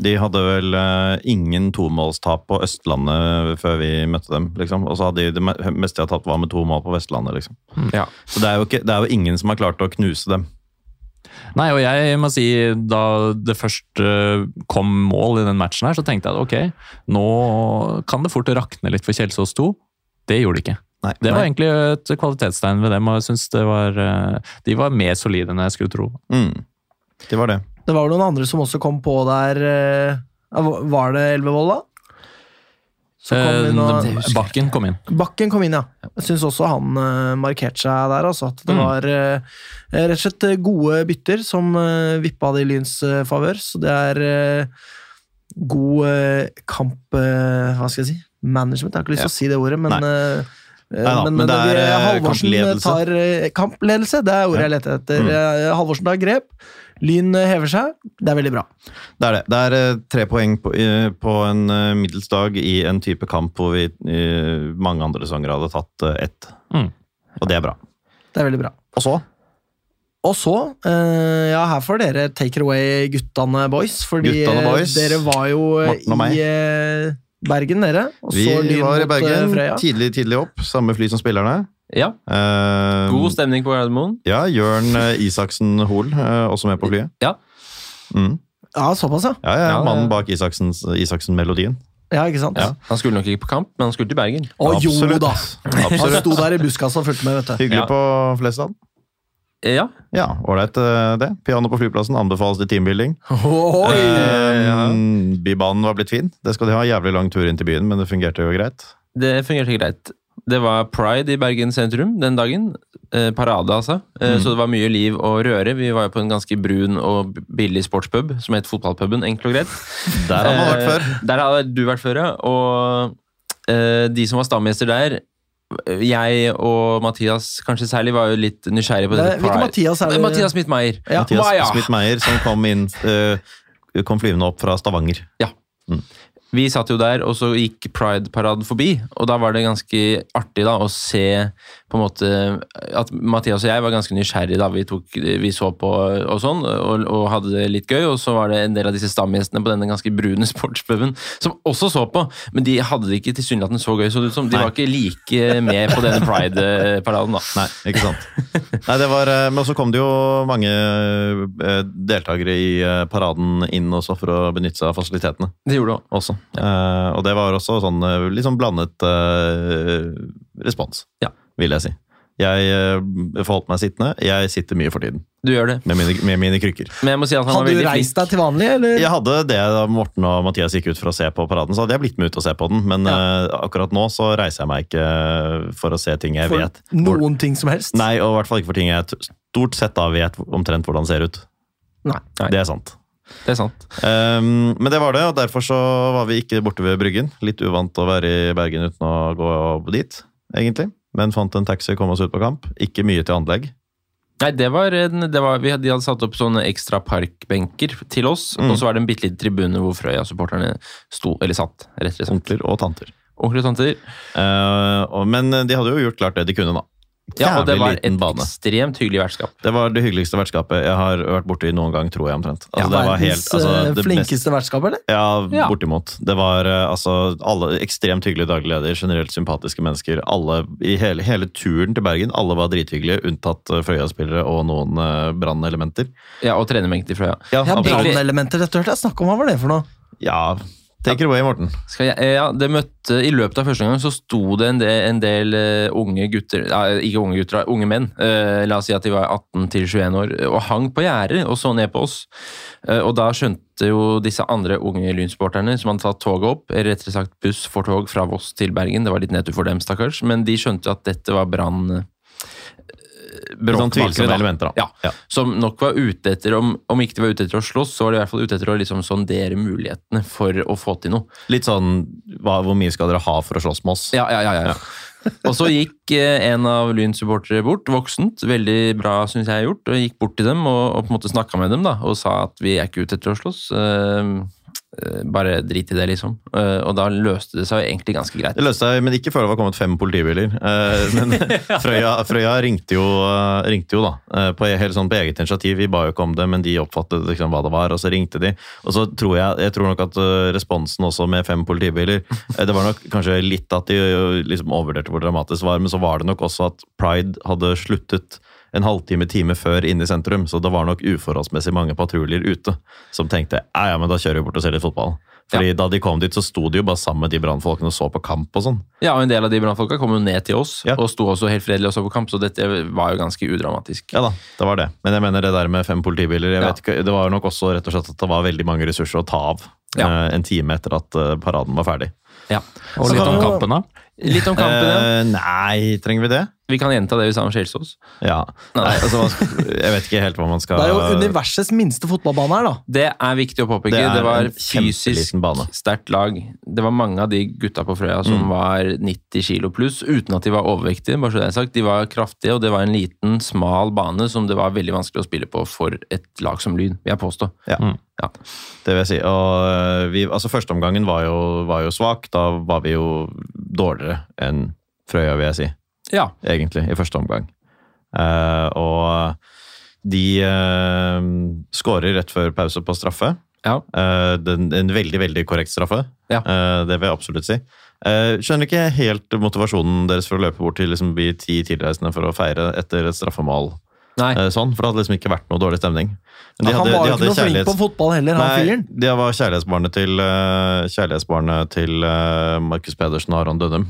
De hadde vel uh, ingen tomålstap på Østlandet før vi møtte dem. liksom. Og så hadde de det meste de har tatt, var med to mål på Vestlandet. liksom. Ja. Så det er, jo ikke, det er jo ingen som har klart å knuse dem. Nei, og jeg må si, da det først eh, kom mål i den matchen her, så tenkte jeg at ok, nå kan det fort rakne litt for Kjelsås 2. Det gjorde det ikke. Nei, Det var nei. egentlig et kvalitetstegn ved dem, og jeg synes var, eh, de var mer solide enn jeg skulle tro. Mm. Det var det. Det var noen andre som også kom på der eh, Var det Elvevold, da? Så kom Eh, inn og, Bakken kom inn. Bakken kom inn, ja. Jeg syns også han eh, markerte seg der. Altså, at det Mm. var eh, rett og slett gode bytter som uh, vippa det i Lyns favør. Så det er god kamp Hva skal jeg si? Management. Jeg har ikke lyst til å si det ordet, men Nei. Nei da, men, men det er, Halvorsen kampledelse. tar kampledelse, det er ordet jeg leter etter. Mm. Halvorsen tar grep. Lyn eh, hever seg. Det er veldig bra. Det er det. Det er eh, tre poeng på, på en eh, middels dag i en type kamp hvor vi i mange andre sesonger hadde tatt ett. Mm. Og det er bra. Det er veldig bra. Og så Og så, eh, ja, her får dere take it away, guttane boys. Fordi boys. dere var jo i Bergen, dere. Og Vi så Lyn var i Bergen Frøya. tidlig, tidlig opp. Samme fly som spillerne. Ja. Uh, God stemning på Gardermoen. Ja, Jørn eh, Isaksen Hoel, eh, også med på flyet. Ja. Mm. Ja, såpass, ja. Ja, ja, Ja, Mannen bak Isaksens- Isaksen-melodien. Ja, ikke sant? Ja. Han skulle nok ikke på kamp, men han skulle til Bergen. Å jo Absolutt. da! Han Absolutt. sto der i buskaset og fulgte med, vet du. Hyggelig Ja. på Flesland. Eh, Ja. Ja, ålreit det. Piano på flyplassen anbefales til teambuilding. Oi! Eh, Bybanen var blitt fin. Det skal de ha. Jævlig lang tur inn til byen, men det fungerte jo greit. Det fungerte greit. Det var pride i Bergen sentrum den dagen. Eh, parade, altså. Eh, Mm. Så det var mye liv og røre. Vi var jo på en ganske brun og billig sportspub som het Fotballpuben, enkelt og greit. Der har man vært Eh, før. Der har du vært før, ja. Og eh, de som var stamgjester der, jeg og Mathias kanskje særlig, var jo litt nysgjerrige på Det-. Hvilken Mathias er det? Mathias Smith-Meyer. Ja. Mathias. Smith-Meyer som kom inn eh, Kom flyvende opp fra Stavanger. Vi satt jo der, og så gikk Pride-paraden forbi, og da var det ganske artig da, å se på en måte at Mathias og jeg var ganske nysgjerrige da vi, tok, vi så på og sånn, og, og hadde det litt gøy, og så var det en del av disse stamgjestene på denne ganske brune sportspuben som også så på, men de hadde det ikke tilsynelatende så gøy, så det ut som de Nei. var ikke like med på denne Pride-paraden da. Nei, ikke sant. Nei, det var, eh, men så kom det jo mange eh, deltakere i eh, paraden inn også for å benytte seg av fasilitetene. Det gjorde det også. Eh, og det var også sånn litt sånn blandet respons, Ja. Vil jeg si. Jeg eh, forholdt meg sittende. Jeg sitter mye for tiden, Du gjør det. med mine, med mine krykker. Men jeg må si at han Hadde du reist deg til vanlig, eller? Jeg hadde det da Morten og Mathias gikk ut for å se på paraden, så hadde jeg blitt med ut og se på den. Men eh, akkurat nå så reiser jeg meg ikke for å se ting jeg For vet. For noen ting som helst? Nei, og i hvert fall ikke for ting jeg stort sett da vet omtrent hvordan det ser ut. Nei. Nei. Det er sant. Det er sant. Um, men det var det, og derfor så var vi ikke borte ved Bryggen. Litt uvant å være i Bergen uten å gå dit, egentlig. Men fant en taxi, kom oss ut på kamp. Ikke mye til anlegg. Nei, det var, det var vi hadde, De hadde satt opp sånne ekstra parkbenker til oss, Mm. og så var det en bitte liten tribune hvor Frøya-supporterne sto, eller satt, rett og slett. Onkler og tanter. Onkler og tanter. Uh, og, men de hadde jo gjort klart det de kunne, da. Ja, og det var et bane. ekstremt hyggelig vertskap. Det var det hyggeligste vertskapet jeg har vært borti noen gang, tror jeg omtrent. Altså, Ja, det var helt, verdens altså, eh, det flinkeste vertskap, eller? Ja, Ja. bortimot. Det var eh, altså alle ekstremt hyggelige daglig leder, generelt sympatiske mennesker. Alle i hele, hele turen til Bergen, alle var drithyggelige, unntatt eh, Frøya-spillere og noen uh, brannelementer. Ja, og trenermengder i Frøya. Ja, Ja. Brannelementer, dette hørte jeg snakk om. Hva var det for noe? Ja, take it away, Morten. Jeg, eh, ja, det møtte, I løpet av første gang så sto det en del, en del eh, unge gutter, ikke unge gutter, unge menn, eh, la oss si at de var 18 til 21 år, og hang på gjerdet og så ned på oss. Eh, og da skjønte jo disse andre unge Lynsporterne som hadde tatt toget opp, rettere sagt buss for tog fra Voss til Bergen, det var litt nedtur for dem, stakkars, men de skjønte at dette var brann... eh, Sånn bråkmakere, elementer, da. Ja, som nok var ute etter, om, om ikke de var ute etter å slåss, så var de i hvert fall ute etter å liksom sondere mulighetene for å få til noe. Litt sånn hva, hvor mye skal dere ha for å slåss med oss? Ja, ja, ja. ja, og så gikk eh, en av Lyn-supportere bort, voksent, veldig bra synes jeg gjort, og gikk bort til dem og, og på en måte snakka med dem da, og sa at vi er ikke ute etter å slåss. eh, bare drit i det, liksom. Eh, og da løste det seg egentlig ganske greit. Det løste seg, men ikke før det var kommet fem politibiler. Eh, men Frøya, Frøya ringte, jo, eh, ringte jo, da, eh, på, helt sånn på eget initiativ. Vi ba jo ikke om det, men de oppfattet liksom hva det var, og så ringte de. Og så tror jeg, jeg tror nok at eh, responsen også med fem politibiler eh, Det var nok kanskje litt at de eh, liksom overvurderte hvor dramatisk det var, men så var det nok også at Pride hadde sluttet en halvtime, time før inne i sentrum, så det var nok uforholdsmessig mange patruljer ute som tenkte ja, ja, men da kjører vi bort og ser litt fotball. Fordi Da de kom dit, så sto de jo bare sammen med de brannfolkene og så på kamp og sånn. Ja, og en del av de brannfolka kom jo ned til oss, Ja. og sto også helt fredelig og så på kamp, så dette var jo ganske udramatisk. Ja da, det var det. Men jeg mener det der med fem politibiler jeg Ja. vet ikke, Det var jo nok også rett og slett at det var veldig mange ressurser å ta av Ja. eh, en time etter at eh, paraden var ferdig. Ja. Og litt om kampen, da. Litt om kampen, ja. Eh, nei, trenger vi det? Vi kan gjenta det vi sa om Kjelsås. Ja. Nei, altså, jeg vet ikke helt hva man skal Det er jo universets minste fotballbane her, da. Det er viktig å påpeke. Det Det, er var fysisk sterkt lag. Det var mange av de gutta på Frøya som Mm. var 90 kilo pluss, uten at de var overvektige. bare så det er sagt. De var kraftige, og det var en liten, smal bane som det var veldig vanskelig å spille på for et lag som Lyn, vil jeg påstå. Ja. Ja. Det vil jeg si. Og eh, vi, altså Førsteomgangen var, jo- var jo svak. Da var vi jo dårligere enn Frøya, vil jeg si. Ja. Egentlig, i første omgang. Uh, og de uh, skårer rett før pause på straffe. Ja. Uh, den, en veldig, veldig korrekt straffe. Ja. Eh, det vil jeg absolutt si. Eh, skjønner ikke helt motivasjonen deres for å løpe bort til liksom, de ti tilreisende for å feire etter et straffemål. Nei. eh, sånn, For det hadde liksom ikke vært noe dårlig stemning. De han hadde- var jo ikke noe flink på fotball heller, han Nei, fyren. De var kjærlighetsbarnet til, eh, kjærlighetsbarnet til eh, Markus Pedersen og Aron Dønnum.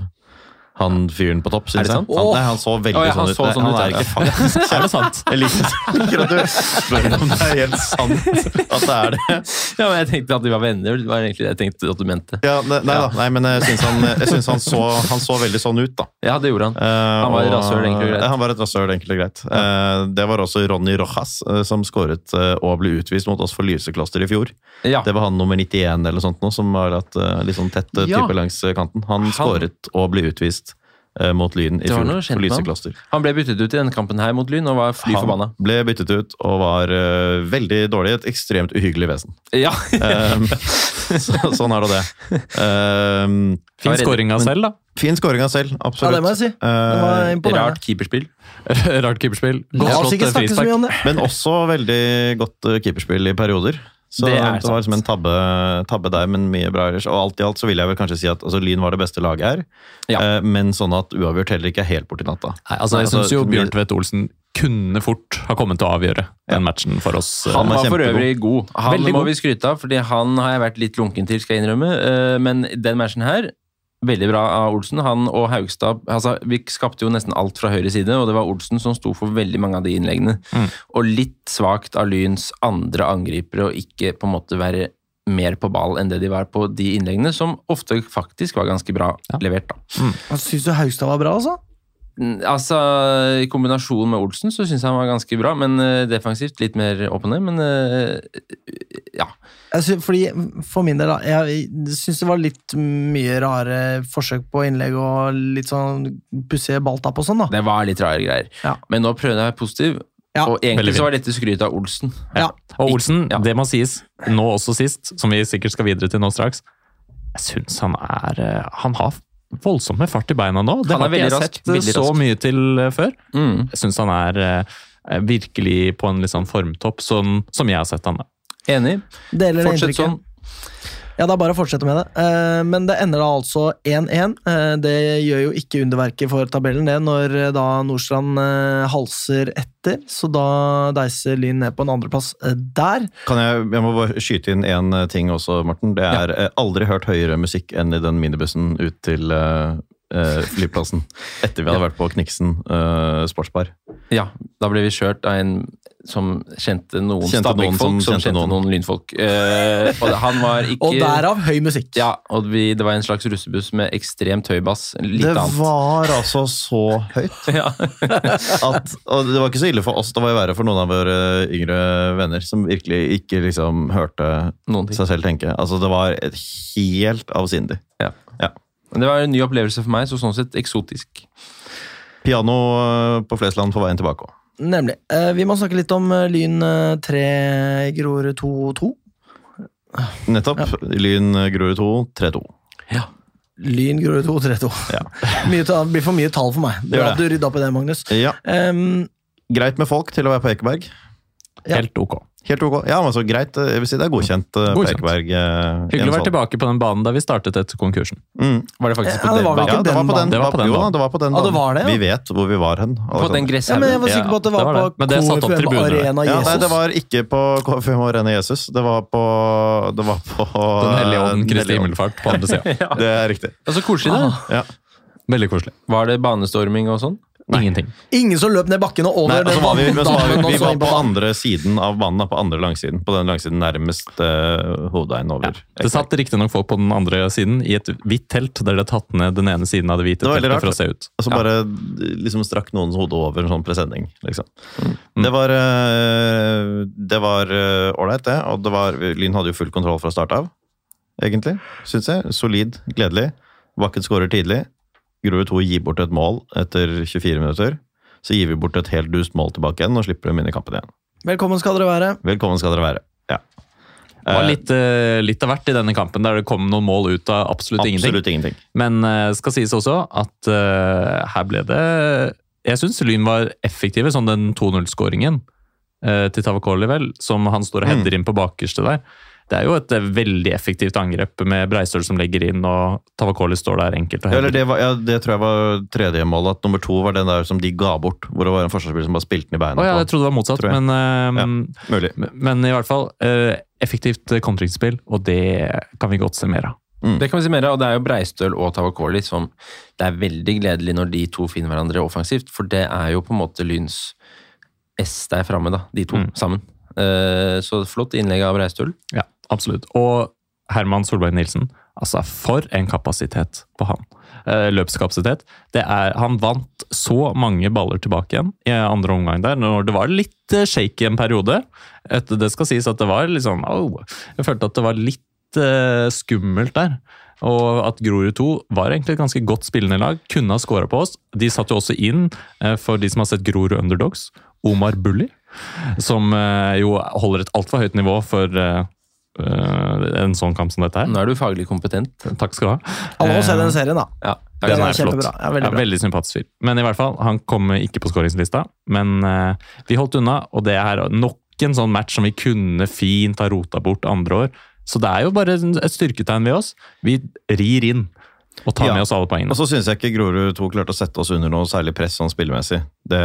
Han fyren på topp, syns det jeg. sant? Han, nei, han så veldig oh, ja, han sånn ut. så Nei, sånn han ut, er ikke faktisk Er det sant? Jeg liker, at du spør om det er helt sant at det er det. ja, men jeg tenkte at de var venner. Det var egentlig det jeg tenkte at du mente. Ja, Nei, nei da, nei, men jeg syns han, synes han, så, han så veldig sånn ut, da. Ja, det gjorde han. Eh, Han var et rasshøl, enkelt og greit. Han var et rasshøl, enkelt og greit. Ja. det var også Ronny Rojas eh, som skåret eh, og ble utvist mot oss for Lysekloster i fjor. Ja. Det var han nummer 91 eller sånt nå, som var eh, litt sånn tett eh, type langs eh, kanten. Han, skåret og ble utvist eh, mot Lyn i fjor for. Lysekloster. Han ble byttet ut i denne kampen her mot Lyn og var fly forbanna. Han ble byttet ut og var uh, veldig dårlig. Et ekstremt uhyggelig vesen. Ja. Um, så, sånn er det det. Um, Fin skåring av selv, da. fin skåring av selv, Ja, absolutt. det må jeg si. Det var Eh. Rart keeperspill. Rart keeperspill. Godt slått ikke eh, frispark. Men også veldig godt eh, keeperspill i perioder. Så Det det, var liksom en tabbe, tabbe der, men mye bra ellers. Og alt i alt så vil jeg vel kanskje si at altså, Lyn var det beste laget her, Ja. eh, men sånn at uavgjort heller ikke er helt borti natta. Nei, altså, jeg Altså, syns jo Bjørn Tvedt Olsen kunne fort ha kommet til å avgjøre den matchen for oss. eh, Han var for øvrig god. Han Veldig må god. vi skryte av, fordi han har jeg vært litt lunken til, skal jeg innrømme. Eh, Men den matchen her, veldig bra av Olsen. Han og Haugstad altså, Vi skapte jo nesten alt fra høyre side, og det var Olsen som sto for veldig mange av de innleggene. Mm. Og litt svakt av Lyns andre angripere å ikke på en måte være mer på ball enn det de var på de innleggene, som ofte faktisk var ganske bra Ja. levert. da. Syns du Haugstad var bra, altså? Altså, I kombinasjon med Olsen så syns jeg han var ganske bra, men eh, defensivt litt mer opp og ned. Men eh, ja. Jeg fordi, for min del, da, jeg syns det var litt mye rare forsøk på innlegg og litt sånn pussige balltap og sånn, da. Det var litt rare greier. Ja. Men nå prøvde jeg å være positiv. Ja, og egentlig så var dette skryt av Olsen. Ja. Og Olsen, Ja. det må sies, nå også sist, som vi sikkert skal videre til nå straks, jeg syns han er eh, Han har voldsomt med fart i beina nå. Det er har ikke jeg rask, sett så mye til eh, før. Mm. Jeg syns han er eh, virkelig på en litt sånn formtopp, sånn som jeg har sett han. Enig. Deler Fortsett sånn. Ja, det er bare å fortsette med det. Eh, men det ender da altså 1-1. Eh, det gjør jo ikke underverket for tabellen, det, når eh, da Nordstrand halser etter. Så da deiser Lyn ned på en andreplass der. Kan jeg, jeg må bare skyte inn én ting også, Morten. Det er ja. aldri hørt høyere musikk enn i den minibussen ut til eh, eh, flyplassen. Etter vi hadde vært på Kniksen uh, sportsbar. Ja, da ble vi kjørt av en som kjente noen Kjente noen Stabæk-folk, som som, kjente kjente noen. noen, lynfolk. Uh, og han var ikke Og derav høy musikk. Ja, og vi, det var en slags russebuss med ekstremt høy bass. Litt Det annet. var altså så høyt Ja. at Og det var ikke så ille for oss, det var jo verre for noen av våre yngre venner som virkelig ikke liksom hørte Noen ting. seg selv tenke. Altså, det var helt avsindig. Ja Men det var en ny opplevelse for meg, så sånn sett eksotisk. Piano eh, på Flesland på veien tilbake òg. Nemlig. Eh, vi må snakke litt om eh, Lyn eh, 3, Grorud 2-2. Nettopp. Lyn eh, Grorud 2, 3-2. Ja. Lyn Grorud 2, 3-2. Ja. Det blir for mye tall for meg. Bra at du rydda opp i det, Magnus. Ja. Um, Greit med folk til å være på Ekeberg. Ja. Helt ok. Helt ok. Ja, men så greit. eh, Jeg vil si det er godkjent eh, Godkjent. Ekeberg. eh, Hyggelig å være tilbake på den banen da vi startet etter konkursen. Mm. Var det faktisk Ja, på det den var ikke Ja, det var på den. Det var på den jo, banen. det var på den det banen. var det, ja. Vi vet hvor vi var hen. På den ja, men jeg var sikker på at det var, Ja, det var på det KFUM. Arena Ja, Jesus. nei, det var ikke på KFUM Arena Jesus. Det var på, det var på Den hellige ånden, Kristi himmelfart på andre sida. Det er riktig. Ja, så koselig, da. Ja. Veldig koselig. Var det banestorming og sånn? Ingenting. Ingen som løp ned bakken og over Nei, altså, var vi, men så var vi, vi var på andre siden av banen, på andre langsiden. På den langsiden nærmest uh, hovedveien over. Det satt riktignok folk på den andre siden i et hvitt telt, der de hadde tatt ned den ene siden av det hvite Det teltet rart. for å se ut. Og så bare liksom strakk noens hode over en sånn presenning. Liksom. Det var eh, Det var eh, ålreit, det. Og det var, Lyn hadde jo full kontroll fra start av, egentlig. Syns jeg. Solid, gledelig. Bakken skårer tidlig. Grorud 2 gir bort et mål etter 24 minutter. Så gir vi bort et helt dust mål tilbake igjen og slipper dem inn i kampen igjen. Velkommen skal dere være. Velkommen skal dere være. Ja. Det var Eh, litt, eh, litt av hvert i denne kampen, der det kom noen mål ut av absolutt, ingenting. Absolutt ingenting. Men det skal sies også at uh, her ble det Jeg syns Lyn var effektive, sånn den 2-0-skåringen uh, til Tavakoli, vel, som han står og Mm. inn på bakerste der. Det er jo et eh, veldig effektivt angrep med Breistøl som legger inn, og Tavakoli står der enkelt og Ja, eller det, var, ja, det tror jeg var tredje mål. At nummer to var den der som de ga bort. Hvor det var en forsvarsspiller som bare spilte den i beina. Oh, ja, jeg trodde det var motsatt, men, eh, ja, men- men i hvert fall uh, effektivt kontringsspill, og det kan vi godt se mer av. Det kan vi si mer av, og det er jo Breistøl og Tavakoli som Det er veldig gledelig når de to finner hverandre offensivt, for det er jo på en måte Lyns S der framme, da. De to Mm. sammen. Uh, så flott innlegg av Breistøl. Ja, absolutt. Og Herman Solberg Nilsen, altså for en kapasitet på han. Eh, løpskapasitet. Er, han vant så mange baller tilbake igjen i andre omgang der, når det var litt eh, shaky en periode. Et, det skal sies at det var sånn au, Jeg følte at det var litt uh, skummelt der. Og at Grorud 2 var egentlig et ganske godt spillende lag. Kunne ha skåra på oss. De satt jo også inn, for de som har sett Grorud Underdogs, Omar Bulli. Som jo holder et altfor høyt nivå for en sånn kamp som dette her. Nå er du faglig kompetent. Takk skal du ha. Alle må se Eh, den serien, da. Ja, Den Den er er flott. Ja, veldig Ja, veldig sympatisk fyr. Men i hvert fall, han kom ikke på skåringslista. Men eh, vi holdt unna, og det er nok en sånn match som vi kunne fint ha rota bort andre år. Så det er jo bare et styrketegn ved oss. Vi rir inn og tar Ja. med oss alle poengene. Og så syns jeg ikke Grorud 2 klarte å sette oss under noe særlig press sånn spillemessig. Det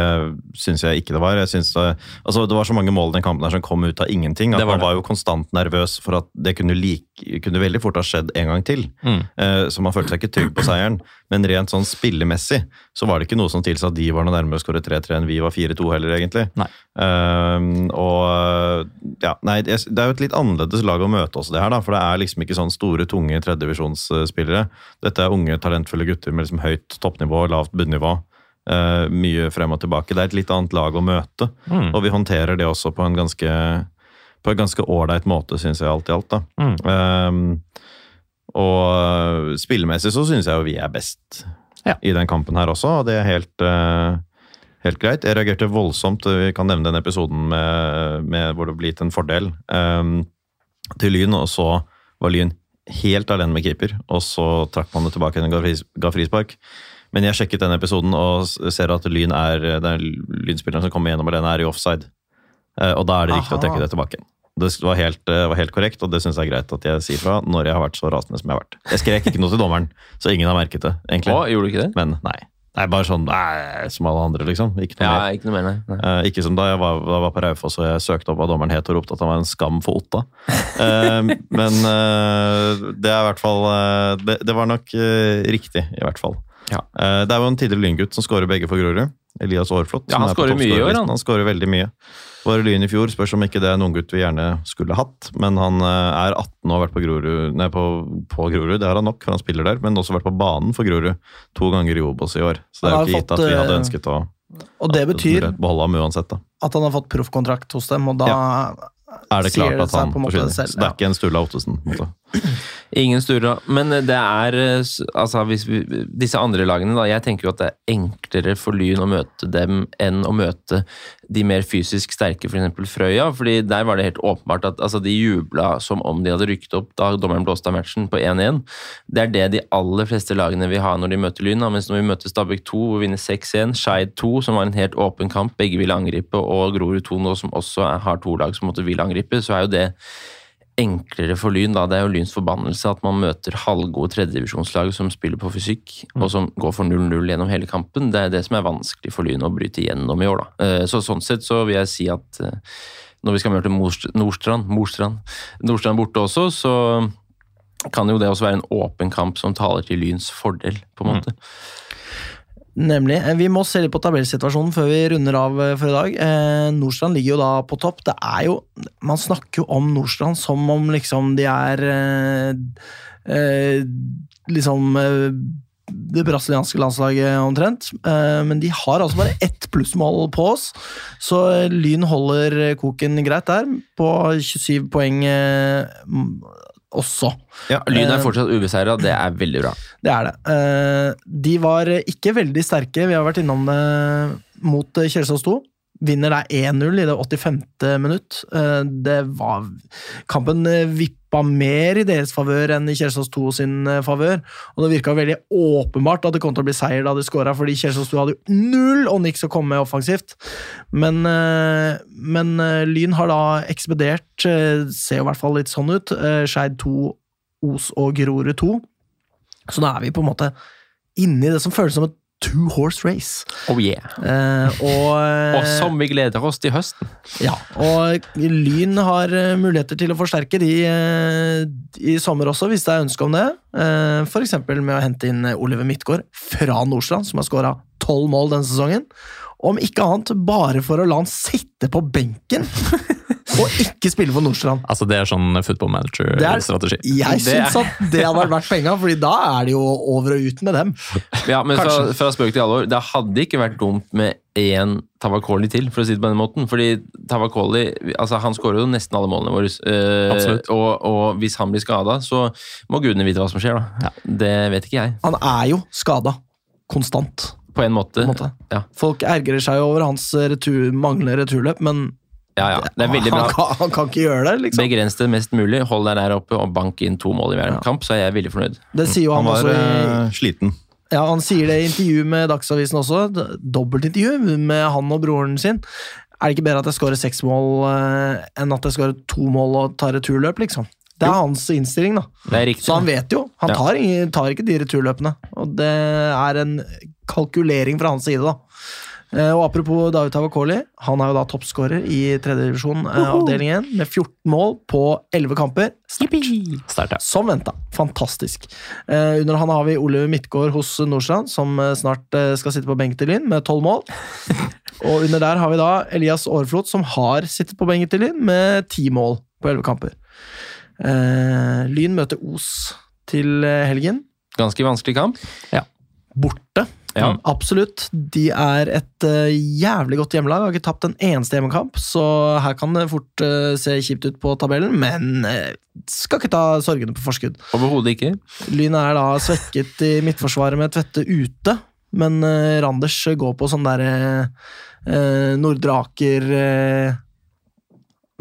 syns jeg ikke det var. Jeg synes altså det var så mange mål i den kampen her som kom ut av ingenting. At Det var man var jo konstant nervøs for at det kunne, like, kunne veldig fort ha skjedd en gang til. Mm. Eh, så man følte seg ikke trygg på seieren. Men rent sånn spillemessig så var det ikke noe som tilsa at de var noe nærmere å skåre 3-3 enn vi var 4-2 heller, egentlig. Eh, og ja, nei, det det er jo et litt annerledes lag å møte også, det her, da. For det er liksom ikke sånn store, tunge tredjevisjonsspillere. Dette er unge, talentfulle gutter med liksom høyt toppnivå og lavt bunnivå. Eh, mye frem og tilbake. Det er et litt annet lag å møte. Mm. Og vi håndterer det også på en ganske på en ganske ålreit måte, syns jeg alt i alt. da. Mm. Um, og spillemessig så syns jeg jo vi er best Ja. i den kampen her også, og det er helt, uh, helt greit. Jeg reagerte voldsomt, vi kan nevne den episoden med, med hvor det ble gitt en fordel um, til Lyn, og så var Lyn helt alene med keeper, og så trakk man det tilbake og ga frispark. Men jeg sjekket denne episoden og ser at Lyn er, er Lynspilleren som kommer gjennom alene, er i offside. Eh, Og da er det riktig å trekke det tilbake. Det var helt, eh, var helt korrekt, og det syns jeg er greit at jeg sier fra når jeg har vært så rasende som jeg har vært. Jeg skrek ikke noe til dommeren, så ingen har merket det, egentlig. Å, gjorde du ikke det? Men nei. Er bare sånn nei, som alle andre, liksom. Ikke noe Ja, mer. ikke noe mer, nei. nei. Eh, ikke som da jeg var, da jeg var på Raufoss og jeg søkte opp hva dommeren het og ropte at han var en skam for Otta. Eh, men eh, det er i hvert fall eh, det, det var nok eh, riktig, i hvert fall. Ja. Eh, det er jo en tidligere Lyngutt som skårer begge for Grorud. Elias Aarflot. Ja, han er skårer mye i år, han. Han skårer veldig mye. Var i Lyn i fjor, spørs om ikke det er en unggutt vi gjerne skulle hatt. Men han eh, er 18 og har vært på Grorud, nei, på, på Grorud, det har han nok, for han spiller der. Men også vært på banen for Grorud to ganger i Obos i år. Så det er jo ikke gitt at vi hadde eh, ønsket å Og det betyr beholde ham uansett. da. at han har fått proffkontrakt hos dem, og da er det sier klart at han forsvinner. selv, Så det er ikke en Sturla Ottesen. måte. Ingen Sturla. Men det er eh, Altså, hvis vi, disse andre lagene, da. Jeg tenker jo at det er enklere for Lyn å møte dem enn å møte de mer fysisk sterke, f.eks. Frøya. fordi der var det helt åpenbart at altså, de jubla som om de hadde rykket opp da dommeren blåste av matchen på 1-1. Det er det de aller fleste lagene vil ha når de møter Lyn. Da. Mens når vi møter Stabæk 2 og vinner 6-1, Skeid 2, som var en helt åpen kamp, begge ville angripe, og Grorud 2 nå, som også har to lag som måtte ville angripe, så er jo det enklere for Lyn. da, Det er jo Lyns forbannelse at man møter halvgode tredjedivisjonslag som spiller på fysikk, og som går for 0-0 gjennom hele kampen. Det er det som er vanskelig for Lyn å bryte igjennom i år. da. Eh, Så Sånn sett så vil jeg si at eh, når vi skal møte Nordstrand, Nordstrand, Nordstrand borte også, så kan jo det også være en åpen kamp som taler til Lyns fordel, på en måte. Nemlig. Eh, Vi må se litt på tabellsituasjonen før vi runder av eh, for i dag. Eh, Nordstrand ligger jo da på topp. Det er jo Man snakker jo om Nordstrand som om liksom de er eh, eh, Liksom eh, det brasilianske landslaget omtrent. Men de har altså bare ett plussmål på oss, så Lyn holder koken greit der, på 27 poeng også. Ja, Lyn er Eh, fortsatt ubeseira, det er veldig bra. det er det. Eh, De var ikke veldig sterke, vi har vært innom det mot eh, Kjelsås 2. Vinner der 1-0 i det 85. minutt. Eh, Det var Kampen eh, vippa mer i deres favør enn i Kjelsås 2 sin eh, favør. Og det virka veldig åpenbart at det kom til å bli seier da de skåra, fordi Kjelsås 2 hadde jo null og niks å komme med offensivt. Men, men Lyn har da ekspedert, ser jo i hvert fall litt sånn ut, Skeid 2, Os og Grorud 2. Så da er vi på en måte inne i det som føles som et two horse race. Oh yeah. Eh, og, eh, Og som vi gleder oss til høsten. ja, og Lyn har eh, muligheter til å forsterke de eh, i sommer også, hvis det er ønske om det. Eh, eksempel med å hente inn Oliver Midtgaard fra Nordstrand, som har skåra tolv mål denne sesongen. Om ikke annet bare for å la han sitte på benken og ikke spille for Nordstrand. Altså, det er sånn football er- manager-strategi. Jeg syns at det hadde vært verdt penga, Fordi da er det jo over og ut med dem. Ja, men fra, fra spøk til alvor, det hadde ikke vært dumt med én Tavakoli til, for å si det på den måten. Fordi Tavakoli altså, han skårer jo nesten alle målene våre. Øh, Absolutt. og, og hvis han blir skada, så må gudene vite hva som skjer, da. Det vet ikke jeg, Han er jo skada. Konstant. på en måte. På en måte. Ja. Folk ergrer seg over hans retur, manglende returløp, men Ja, ja, det er veldig han, bra. kan, han kan ikke gjøre det, liksom. Begrens det mest mulig, hold deg der oppe og bank inn to mål i hver Ja. kamp, så er jeg veldig fornøyd. Det sier jo han, Han var også i eh, sliten. Ja, han sier det i intervju med Dagsavisen også. Dobbeltintervju med han og broren sin. Er det ikke bedre at jeg skårer seks mål eh, enn at jeg skårer to mål og tar returløp, liksom? Det er hans innstilling, da. Det er riktig. Så han vet jo. Han Ja. tar, tar ikke de returløpene. Og det er en kalkulering fra hans side, da. Eh, Og Apropos David Tavakoli, han er jo da toppskårer i tredjedivisjon uh, avdeling 1 med 14 mål på 11 kamper. Start, ja. Som venta. Fantastisk. Eh, under han har vi Ole Midtgaard hos Nordstrand, som eh, snart eh, skal sitte på benk til Lyn med tolv mål. Og under der har vi da Elias Aareflot, som har sittet på benken til Lyn med 10 mål på elleve kamper. Eh, Lyn møter Os til eh, helgen. Ganske vanskelig kamp. Ja. Borte. Ja. Absolutt. De er et uh, jævlig godt hjemmelag. Har ikke tapt en eneste hjemmekamp, så her kan det fort uh, se kjipt ut på tabellen, men uh, skal ikke ta sorgene på forskudd. Overhodet ikke. Lyn er da svekket i midtforsvaret med Tvette ute. men Randers går på sånn derre uh, Nordre Aker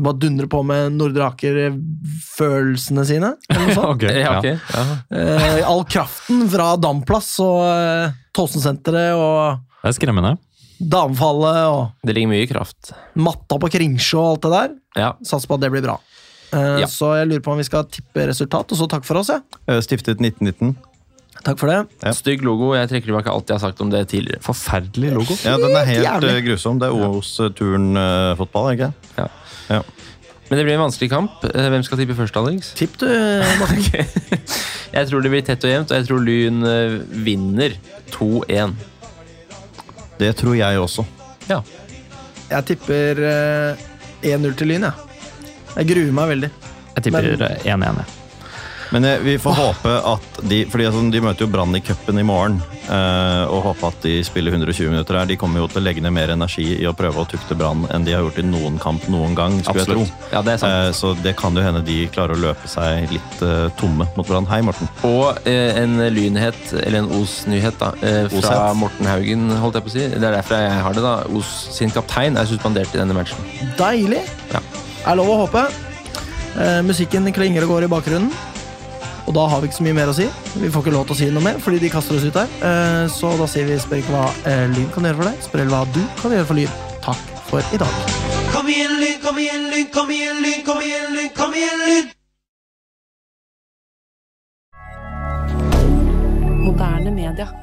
Bare dundre på med Nordre Aker-følelsene sine, eller noe sånt. Ok, Ja, ja. Eh, all kraften fra Damplass og uh, Tåsensenteret og Det er skremmende. Damefallet og Det ligger mye kraft. matta på Kringsjå og alt det der. Ja. Satser på at det blir bra. Uh, Ja. Så jeg lurer på om vi skal tippe resultat, og så takk for oss. Eh, Stiftet 1919. Takk for det. Ja. Stygg logo. Jeg trekker tilbake alt jeg har sagt om det tidligere. Forferdelig logo. Ja, den er helt jævlig. eh, grusom. Det er Os turnfotball, ikke Men det blir en vanskelig kamp. Eh, Hvem skal tippe først, Alex? Tipp, du, Morten. Jeg tror det blir tett og jevnt, og jeg tror Lyn eh, vinner 2-1. Det tror jeg også. Ja. Jeg tipper eh, 1-0 til Lyn, jeg. Jeg gruer meg veldig. Jeg tipper Men- 1-1. jeg. Men eh, vi får håpe at de fordi altså, De møter jo Brann i cupen i morgen. eh, og håpe at de spiller 120 minutter her. De kommer jo til å legge ned mer energi i å prøve å tukte Brann enn de har gjort i noen kamp noen gang. skulle jeg tro. Ja, det er sant. Eh, så det kan jo hende de klarer å løpe seg litt eh, tomme mot Brann. Hei, Morten. Og eh, en lynhet, eller en Os-nyhet, da, eh, fra Oshet. Morten Haugen, holdt jeg på å si. Det er derfor jeg har det, da. Os sin kaptein er suspendert i denne matchen. Deilig. Ja. Er lov å håpe. Eh, musikken klinger og går i bakgrunnen. Og da har vi ikke så mye mer å si. Vi får ikke lov til å si noe mer, fordi de kaster oss ut der. Eh, så da sier vi spør ikke hva eh, Lyn kan gjøre for deg, spør hva du kan gjøre for Lyn. Takk for i dag. Kom igjen, Lyn, kom igjen, Lyn, kom igjen, Lyn, kom igjen, Lyn, kom igjen, Lyn! Moderne media.